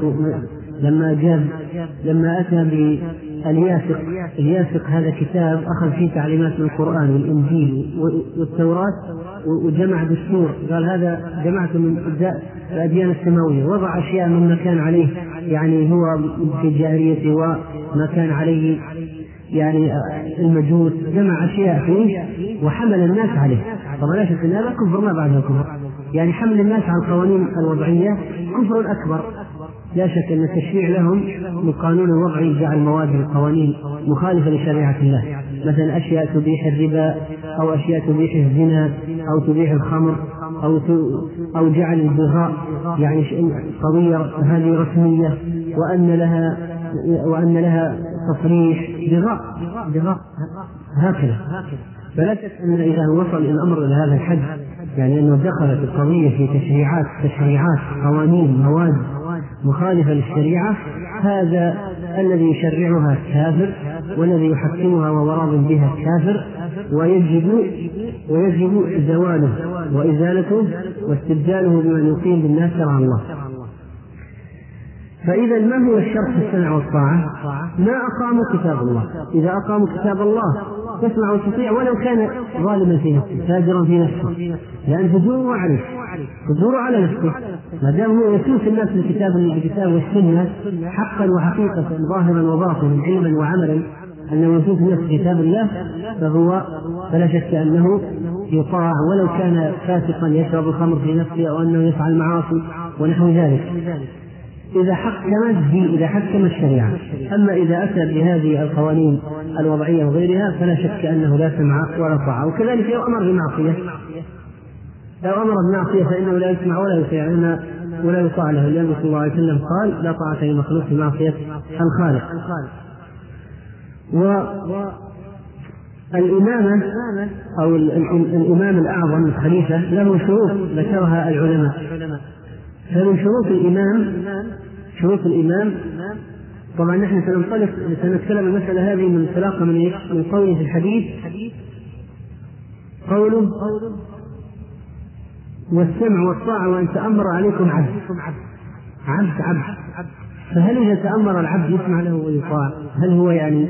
لما جاب لما أتى بالياسق الياسق هذا كتاب أخذ فيه تعليمات من القرآن والإنجيل والتوراة وجمع دستور. قال هذا جمعت من الأديان السماوية. وضع أشياء مما كان عليه. يعني هو في الجاهلية وما كان عليه. يعني المجوس. جمع أشياء فيه وحمل الناس عليه. طبعا لا شك أن هذا كفر. ما بعده كفر. يعني حمل الناس على القوانين الوضعية كفر أكبر. لا شك أن التشريع لهم من قانون الوضعي جعل مواد القوانين مخالفة لشريعة الله. مثلا أشياء تبيح الربا أو أشياء تبيح الزنا أو تبيح الخمر أو أو جعل البغاء يعني قضية هذه رسمية وأن لها وأن لها تصريح بغاء بغاء هكذا. فلا شك أن إذا وصل الأمر إلى هذا الحد يعني أنه دخلت القضية في تشريعات تشريعات قوانين مواد مخالفة للشريعة هذا الذي يشرعها كافر والذي يحكمها وهو راض بها كافر ويجب ويجب زواله وإزالته واستبداله بمن يقيم بالناس شرع الله فإذا ما هو الشرط في السمع والطاعة؟ ما أقاموا كتاب الله، إذا أقاموا كتاب الله يسمع ويستطيع ولو كان ظالما في نفسه، فاجرا في نفسه، لأن فجوره عليه، فجوره على نفسه، ما دام هو يسوس الناس بالكتاب بالكتاب والسنة حقا وحقيقة ظاهرا وباطنا علما وعملا أنه يسوس الناس بكتاب الله فهو فلا شك أنه يطاع ولو كان فاسقا يشرب الخمر في نفسه أو أنه يفعل معاصي ونحو ذلك. إذا حكم الدين إذا حكم الشريعة. أما إذا أتى بهذه القوانين الوضعية وغيرها فلا شك أنه لا سمع ولا طاعة. وكذلك لو أمر بمعصية. لو أمر بمعصية فإنه لا يسمع ولا يطيع ولا يطاع له. لأنه صلى الله عليه وسلم قال لا طاعة لمخلوق في معصية الخالق. و الإمامة أو الإمام الأعظم الخليفة له شروط ذكرها العلماء. فمن شروط الإمام؟ شروط الإمام؟ طبعا نحن سننطلق سنتكلم المسألة هذه من انطلاقة من؟ من قوله في الحديث. قوله والسمع والطاعة وأن تأمر عليكم عبد. عبد عبد. فهل إذا تأمر العبد يسمع له ويطاع؟ هل هو يعني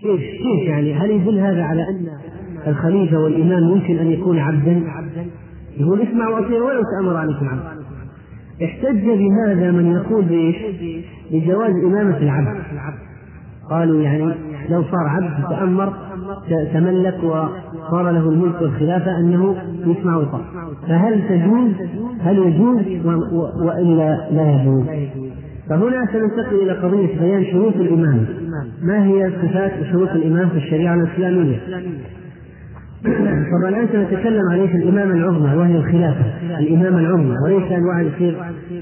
كيف كيف يعني؟ هل يدل هذا على أن الخليفة والإمام ممكن أن يكون عبدا؟ يقول اسمعوا وأطيعوا ولو تأمر عليكم عبد. احتج بهذا من يقول بإيش؟ بجواز إمامة العبد. قالوا يعني لو صار عبد تأمر تملك وصار له الملك والخلافة أنه يسمع ويطاع. فهل تجوز؟ هل يجوز؟ وإلا لا يجوز. فهنا سننتقل إلى قضية بيان شروط الإمام. ما هي صفات شروط الإمام في الشريعة الإسلامية؟ طبعا الآن سنتكلم عن إيش الامامه العظمى وهي الخلافة الامامه العظمى. وليس ان واحد يصير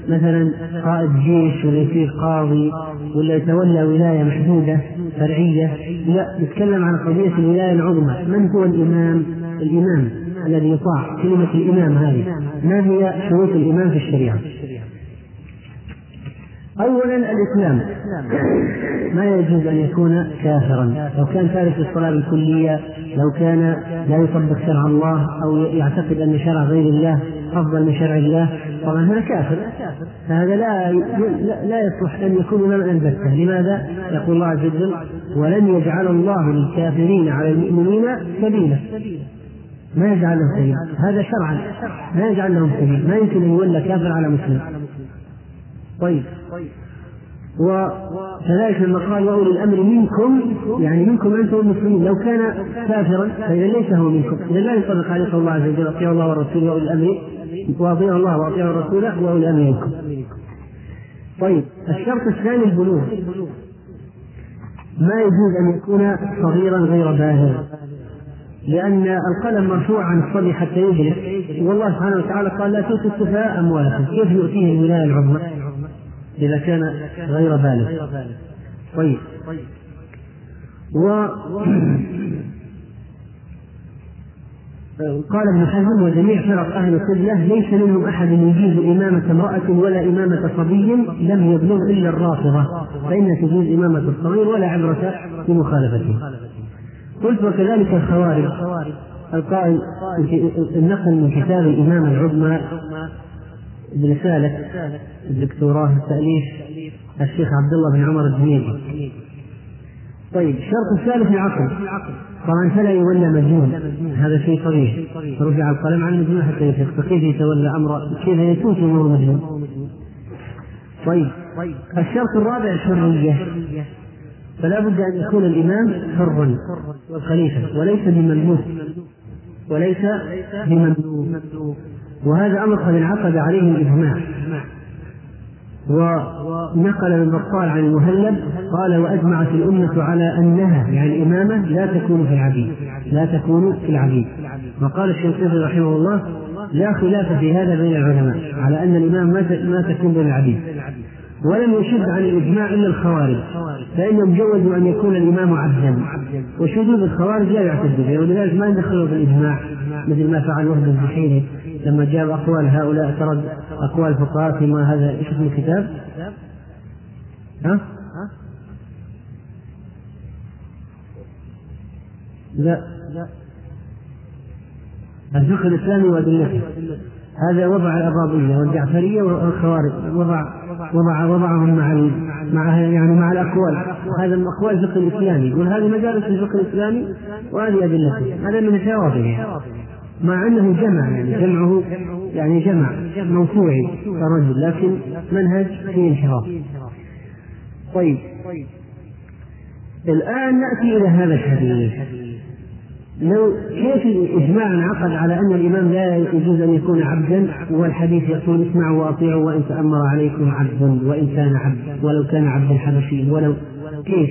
مثلا قائد جيش ولا يصير قاضي ولا يتولى ولاية محدودة فرعيه لا نتكلم عن قضية الولاية العظمى. من هو الإمام؟ الإمام الذي يطاع كلمة الإمام هذه. ما هي شروط الإمام في الشريعة؟ أولا الإسلام. ما يجوز أن يكون كافرا. لو كان تارك الصلاة بالكلية لو كان لا يطبق شرع الله أو يعتقد أن شرع غير الله أفضل من شرع الله طبعا هذا كافر. فهذا لا لا يصلح أن يكون إماما البتة لماذا؟ يقول الله عز وجل ولن يجعل الله للكافرين على المؤمنين سبيلا. ما يجعل لهم سبيل هذا شرعا. ما يجعل لهم سبيل ما يمكن أن يولى كافر على مسلم. طيب. وكذلك لما قال وأولي الأمر منكم يعني منكم أنتم المسلمين لو كان كافرا فإذا ليس هو منكم. إذا لا ينطبق عليه قول الله عز وجل اطيعوا الله والرسول وأولي الأمر واطيعوا الله واطيعوا الرسول وأولي الأمر منكم. طيب الشرط الثاني البلوغ. ما يجوز أن يكون صغيرا غير بالغ لأن القلم مرفوع عن الصبي حتى يبلغ والله سبحانه وتعالى قال لا تؤتوا السفهاء أموالكم. كيف يؤتيه الولاية العظمى؟ إذا كان غير بالغ. طيب. و قال ابن حزم وجميع فرق أهل القبلة ليس منهم أحد يجيز إمامة امرأة ولا إمامة صبي لم يبلغ إلا الرافضة فإن تجوز إمامة الصغير ولا عبرة في مخالفته. قلت وكذلك الخوارج. القائل النقل من كتاب الإمامة العظمى برسالة الدكتوراه التأليف الشيخ عبد الله بن عمر الدميري طيب الشرط الثالث العقل طبعا فلا يولى مجنون هذا شيء طبيعي. رفع القلم عن المجنون حتى يفيق. فكيف يتولى أمر؟ كيف يكون في أمور مجنون طيب الشرط الرابع الحرية. فلا بد أن يكون الإمام حرا والخليفة وليس بمملوك. وليس بمملوك. وهذا أمر قد انعقد عليه الإجماع. ونقل البطال عن المهلب قال وأجمعت الأمة على أنها يعني الإمامة لا تكون في العبيد لا تكون في العبيد. وقال الشيخ رحمه الله لا خلاف في هذا بين العلماء على أن الإمام ما تكون بين العبيد. ولم يشد عن الإجماع إلا الخوارج فإنهم جوزوا أن يكون الإمام عبدا. وشذوذ الخوارج لا يعتد به ولذلك ما يدخلوا في الإجماع مثل ما فعل وهب الزحيري لما جاب أقوال هؤلاء ترد أقوال الفقهاء فيما هذا إيش اسم الكتاب؟ ها؟ لا. الفقه الإسلامي وأدلته. هذا وضع الأباضية والجعفرية والخوارج وضع وضع وضعهم مع مع يعني مع الأقوال. هذا من أقوال الفقه الإسلامي. يقول هذه مجالس الفقه الإسلامي وهذه أدلته. هذا من شواطئه مع أنه جمع يعني جمعه يعني جمع موسوعي كرجل لكن منهج فيه انحراف. طيب. الآن نأتي إلى هذا الحديث. لو كيف الإجماع انعقد على أن الإمام لا يجوز أن يكون عبدا والحديث يقول اسمعوا وأطيعوا وإن تأمر عليكم عبد وإن كان عبد ولو كان عبدا حبشيا ولو كيف؟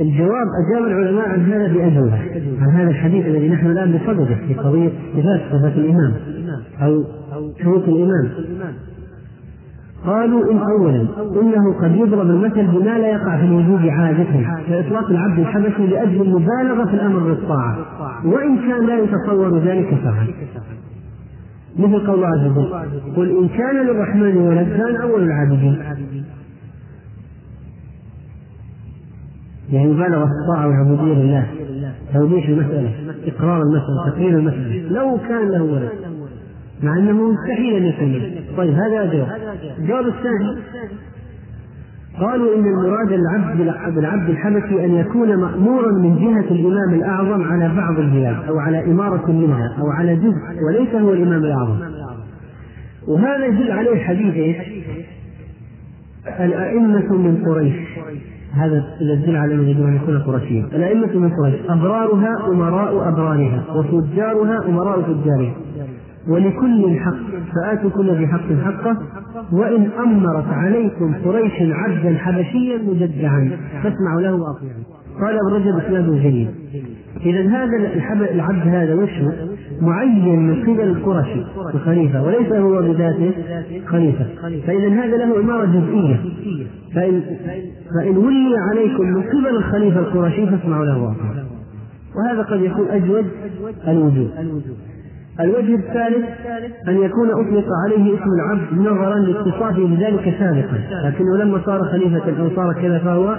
الجواب أجاب العلماء عن هذا بأجوبة عن هذا الحديث الذي نحن الآن بصدده في قضية صفات صفات الإمام أو شروط الإمام. قالوا إن أولا إنه قد يضرب المثل بما لا يقع في الوجود عادة كإطلاق العبد الحبشي لأجل المبالغة في الأمر بالطاعة وإن كان لا يتصور ذلك شرعا مثل قول الله عز وجل قل إن كان للرحمن ولد كان أول العابدين. يعني مبالغة الطاعة والعبودية لله. توضيح المسألة. إقرار المسألة تقرير المسألة. لو كان له ولد مع أنه مستحيل أن يكون له. طيب هذا جواب الجواب الثاني. قالوا إن المراد العبد بالعبد الحبشي أن يكون مأمورا من جهة الإمام الأعظم على بعض البلاد أو على إمارة منها أو على جزء وليس هو الإمام الأعظم. وهذا يدل عليه حديث إيش؟ الأئمة من قريش. هذا الذي على انه يجب ان يكون قرشيا. الأئمة من قريش أبرارها أمراء أبرارها وفجارها أمراء فجارها. ولكل حق فآتوا كل ذي حق حقه وإن أمرت عليكم قريش عبدا حبشيا مجدعا فاسمعوا له وأطيعوا. قال ابن رجب إسناده جيد. إذا هذا العبد هذا وش معين من قبل القرشي الخليفة وليس هو بذاته خليفة. فإذا هذا له إمارة جزئية. فإن فإن ولي عليكم من قبل الخليفة القرشي فاسمعوا له وأطيعوا وهذا قد يكون أجود الوجود. الوجه الثالث أن يكون أطلق عليه اسم العبد نظرا لاتصافه بذلك سابقا. لكنه لما صار خليفة أو صار كذا فهو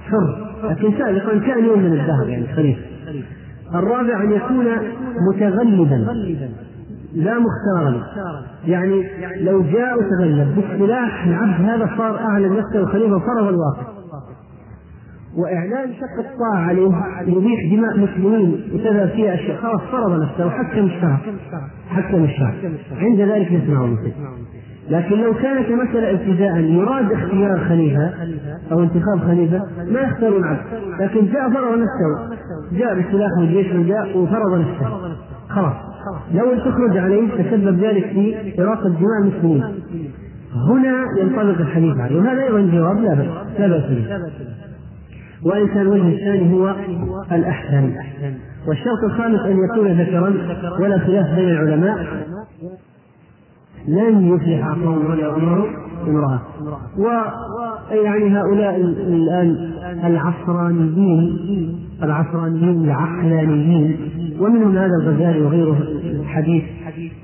حر. لكن سابقا كان يوم من الدهر يعني خليفة. الرابع أن يكون متغلبا. لا مختارا. يعني لو جاء وتغلب باصطلاح العبد هذا صار أعلى نفسه خليفة وفرض الواقع. وإعلان شق الطاعة عليه يبيح دماء مسلمين وتذهب فيها أشياء خلاص فرض نفسه وحكم الشعب حكم الشعب عند ذلك يسمع المسلم لكن لو كانت مسألة ابتداء يراد اختيار خليفة أو انتخاب خليفة ما يختار العبد. لكن جاء فرض نفسه جاء بالسلاح والجيش وجاء وفرض نفسه. خلاص. لو تخرج عليه تسبب ذلك في إراقة دماء المسلمين. هنا ينطلق الحديث عليه. وهذا أيضا جواب لا بأس لا بأس به. وإن كان الوجه الثاني هو الأحسن. والشرط الخامس أن يكون ذكرا ولا خلاف بين العلماء. لن يفلح قوم ولا أمر امرأة. ويعني هؤلاء الآن العصرانيين العصرانيين العقلانيين. ومنهم هذا الغزالي وغيره الحديث.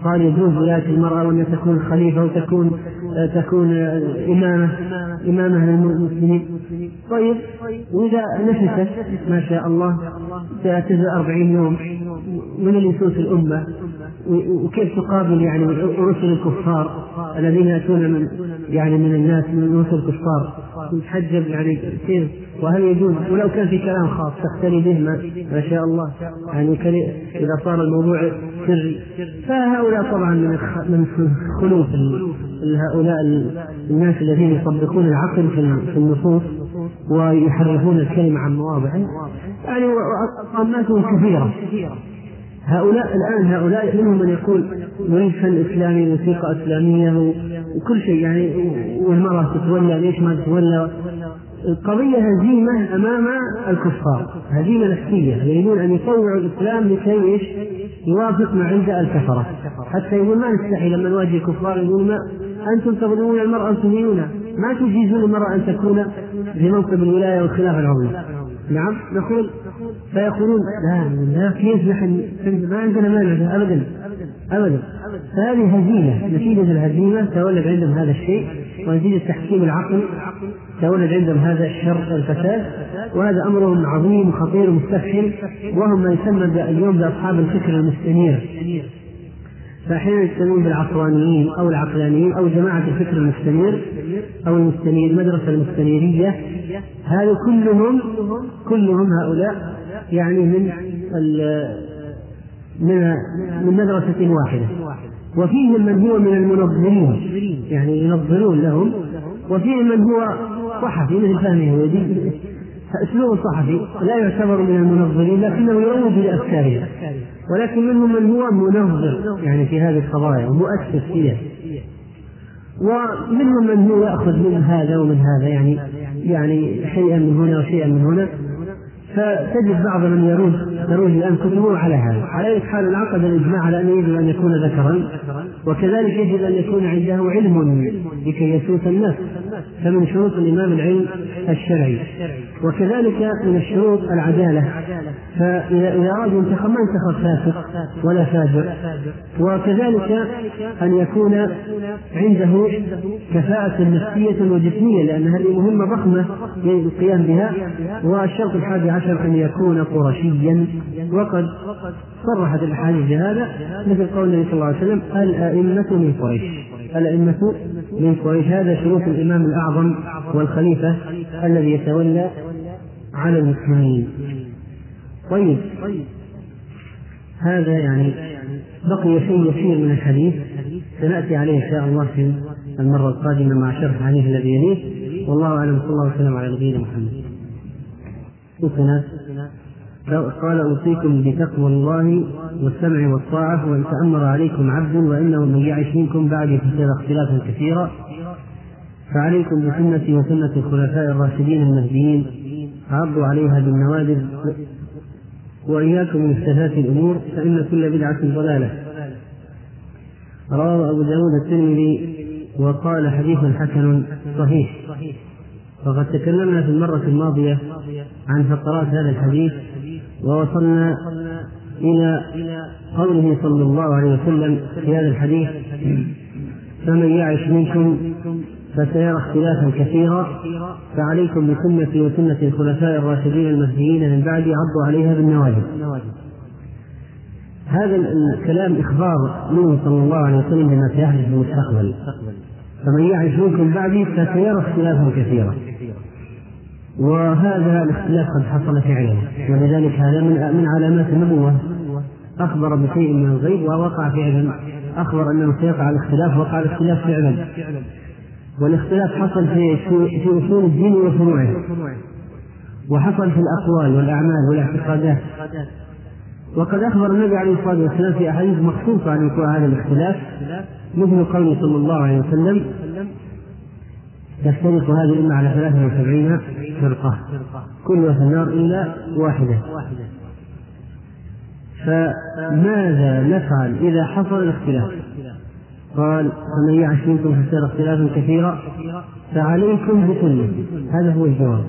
قال يجوز ولاية المرأة وأن تكون خليفة وتكون تكون إمامة إمامة للمسلمين. طيب وإذا نفست ما شاء الله تعتذر أربعين يوم من اللي الأمة. وكيف تقابل يعني رسل الكفار الذين يأتون من يعني من الناس من رسل الكفار؟ تتحجب يعني كيف؟ وهل يجوز؟ ولو كان في كلام خاص تختلي به ما, شاء الله. يعني إذا صار الموضوع سري. فهؤلاء طبعا من من خلوف هؤلاء الناس الذين يطبقون العقل في النصوص ويحرفون الكلمة عن مواضعه. يعني أقاماتهم كثيرة. هؤلاء الآن هؤلاء منهم من يقول نريد فن إسلامي موسيقى إسلامية وكل شيء يعني والمرأة تتولى ليش ما تتولى؟ القضية هزيمة أمام الكفار هزيمة نفسية يريدون أن يطوعوا الإسلام لكي إيش؟ يوافق ما عند الكفرة. حتى يقول ما نستحي لما نواجه الكفار يقول ما أنتم تظلمون المرأة وتهينونها ما تجيزون المرأة أن تكون في منصب الولاية والخلافة العظمى نعم نقول فيقولون لا لا كيف نحن ما عندنا مانع ابدا ابدا. فهذه هزيمة نتيجة الهزيمة تولد عندهم هذا الشيء ونتيجة تحكيم العقل تولد عندهم هذا الشر والفساد وهذا أمرهم عظيم وخطير ومستفحل وهم ما يسمى اليوم بأصحاب الفكر المستنير. فأحيانا يسمون بالعصرانيين أو العقلانيين أو جماعة الفكر المستنير أو المستنير المدرسة المستنيرية هذا كلهم كلهم هؤلاء يعني من من من مدرسة واحدة. وفيهم من هو من المنظرين يعني ينظرون لهم. وفيهم من هو صحفي مثل فهمي اليهودي اسلوب صحفي لا يعتبر من المنظرين لكنه يروج لافكارهم ولكن منهم من هو منظر يعني في هذه القضايا ومؤسس فيها. ومنهم من هو يأخذ من هذا ومن هذا يعني يعني شيئا من هنا وشيئا من هنا. فتجد بعض من يروج يروج الآن كتبه على هذا. على اي حال انعقد الإجماع على انه يجب أن يكون ذكرا وكذلك يجب أن يكون عنده علم لكي يسوس الناس فمن شروط الإمام العلم الشرعي. وكذلك من الشروط العدالة. فاذا أراد ينتخب ما ينتخب فاسق ولا فاجر. وكذلك أن يكون عنده كفاءة نفسية وجسمية لأن هذه مهمة ضخمة للقيام بها. والشرط الحادي عشر أن يكون قرشيا. وقد صرحت الأحاديث بهذا مثل قول النبي صلى الله عليه وسلم الأئمة من قريش. الأئمة من قريش هذا شروط الإمام الأعظم والخليفة الذي يتولى على المسلمين طيب هذا يعني بقي شيء يسير من الحديث سنأتي عليه إن شاء الله في المرة القادمة مع شرح الحديث الذي يليه. والله أعلم صلى الله وسلم على نبينا محمد. قال أوصيكم بتقوى الله والسمع والطاعة وإن تأمر عليكم عبد وإنه من يعش منكم بعد فسير اختلافا كثيرا. فعليكم بسنتي وسنة الخلفاء الراشدين المهديين. عضوا عليها بالنوادر وإياكم من محدثات الأمور فإن كل بدعة ضلالة. رواه أبو داود الترمذي وقال حديث حسن صحيح. وقد تكلمنا في المرة الماضية عن فقرات هذا الحديث. ووصلنا إلى قوله صلى الله عليه وسلم في هذا الحديث فمن يعش منكم فسيرى اختلافا كثيرا فعليكم بسنتي وسنة الخلفاء الراشدين المهديين من بعد عضوا عليها بالنواجذ. هذا الكلام إخبار منه صلى الله عليه وسلم بما سيحدث في المستقبل فمن يعش منكم بعدي فسيرى اختلافا كثيرا. وهذا الاختلاف قد حصل فعلا ولذلك هذا من من علامات النبوة. أخبر بشيء من الغيب ووقع فعلا أخبر أنه سيقع الاختلاف وقع الاختلاف فعلا والاختلاف حصل في في أصول الدين وفروعه وحصل في الأقوال والأعمال والاعتقادات. وقد أخبر النبي عليه الصلاة والسلام في أحاديث مخصوصة عن وقوع هذا الاختلاف. مثل قوله صلى الله عليه وسلم تفترق هذه الأمة على 73 فرقة كلها في النار إلا واحدة. فماذا نفعل إذا حصل الاختلاف؟ قال فمن يعش منكم فسيرى اختلافا كثيرا فعليكم بسنتي هذا هو الجواب.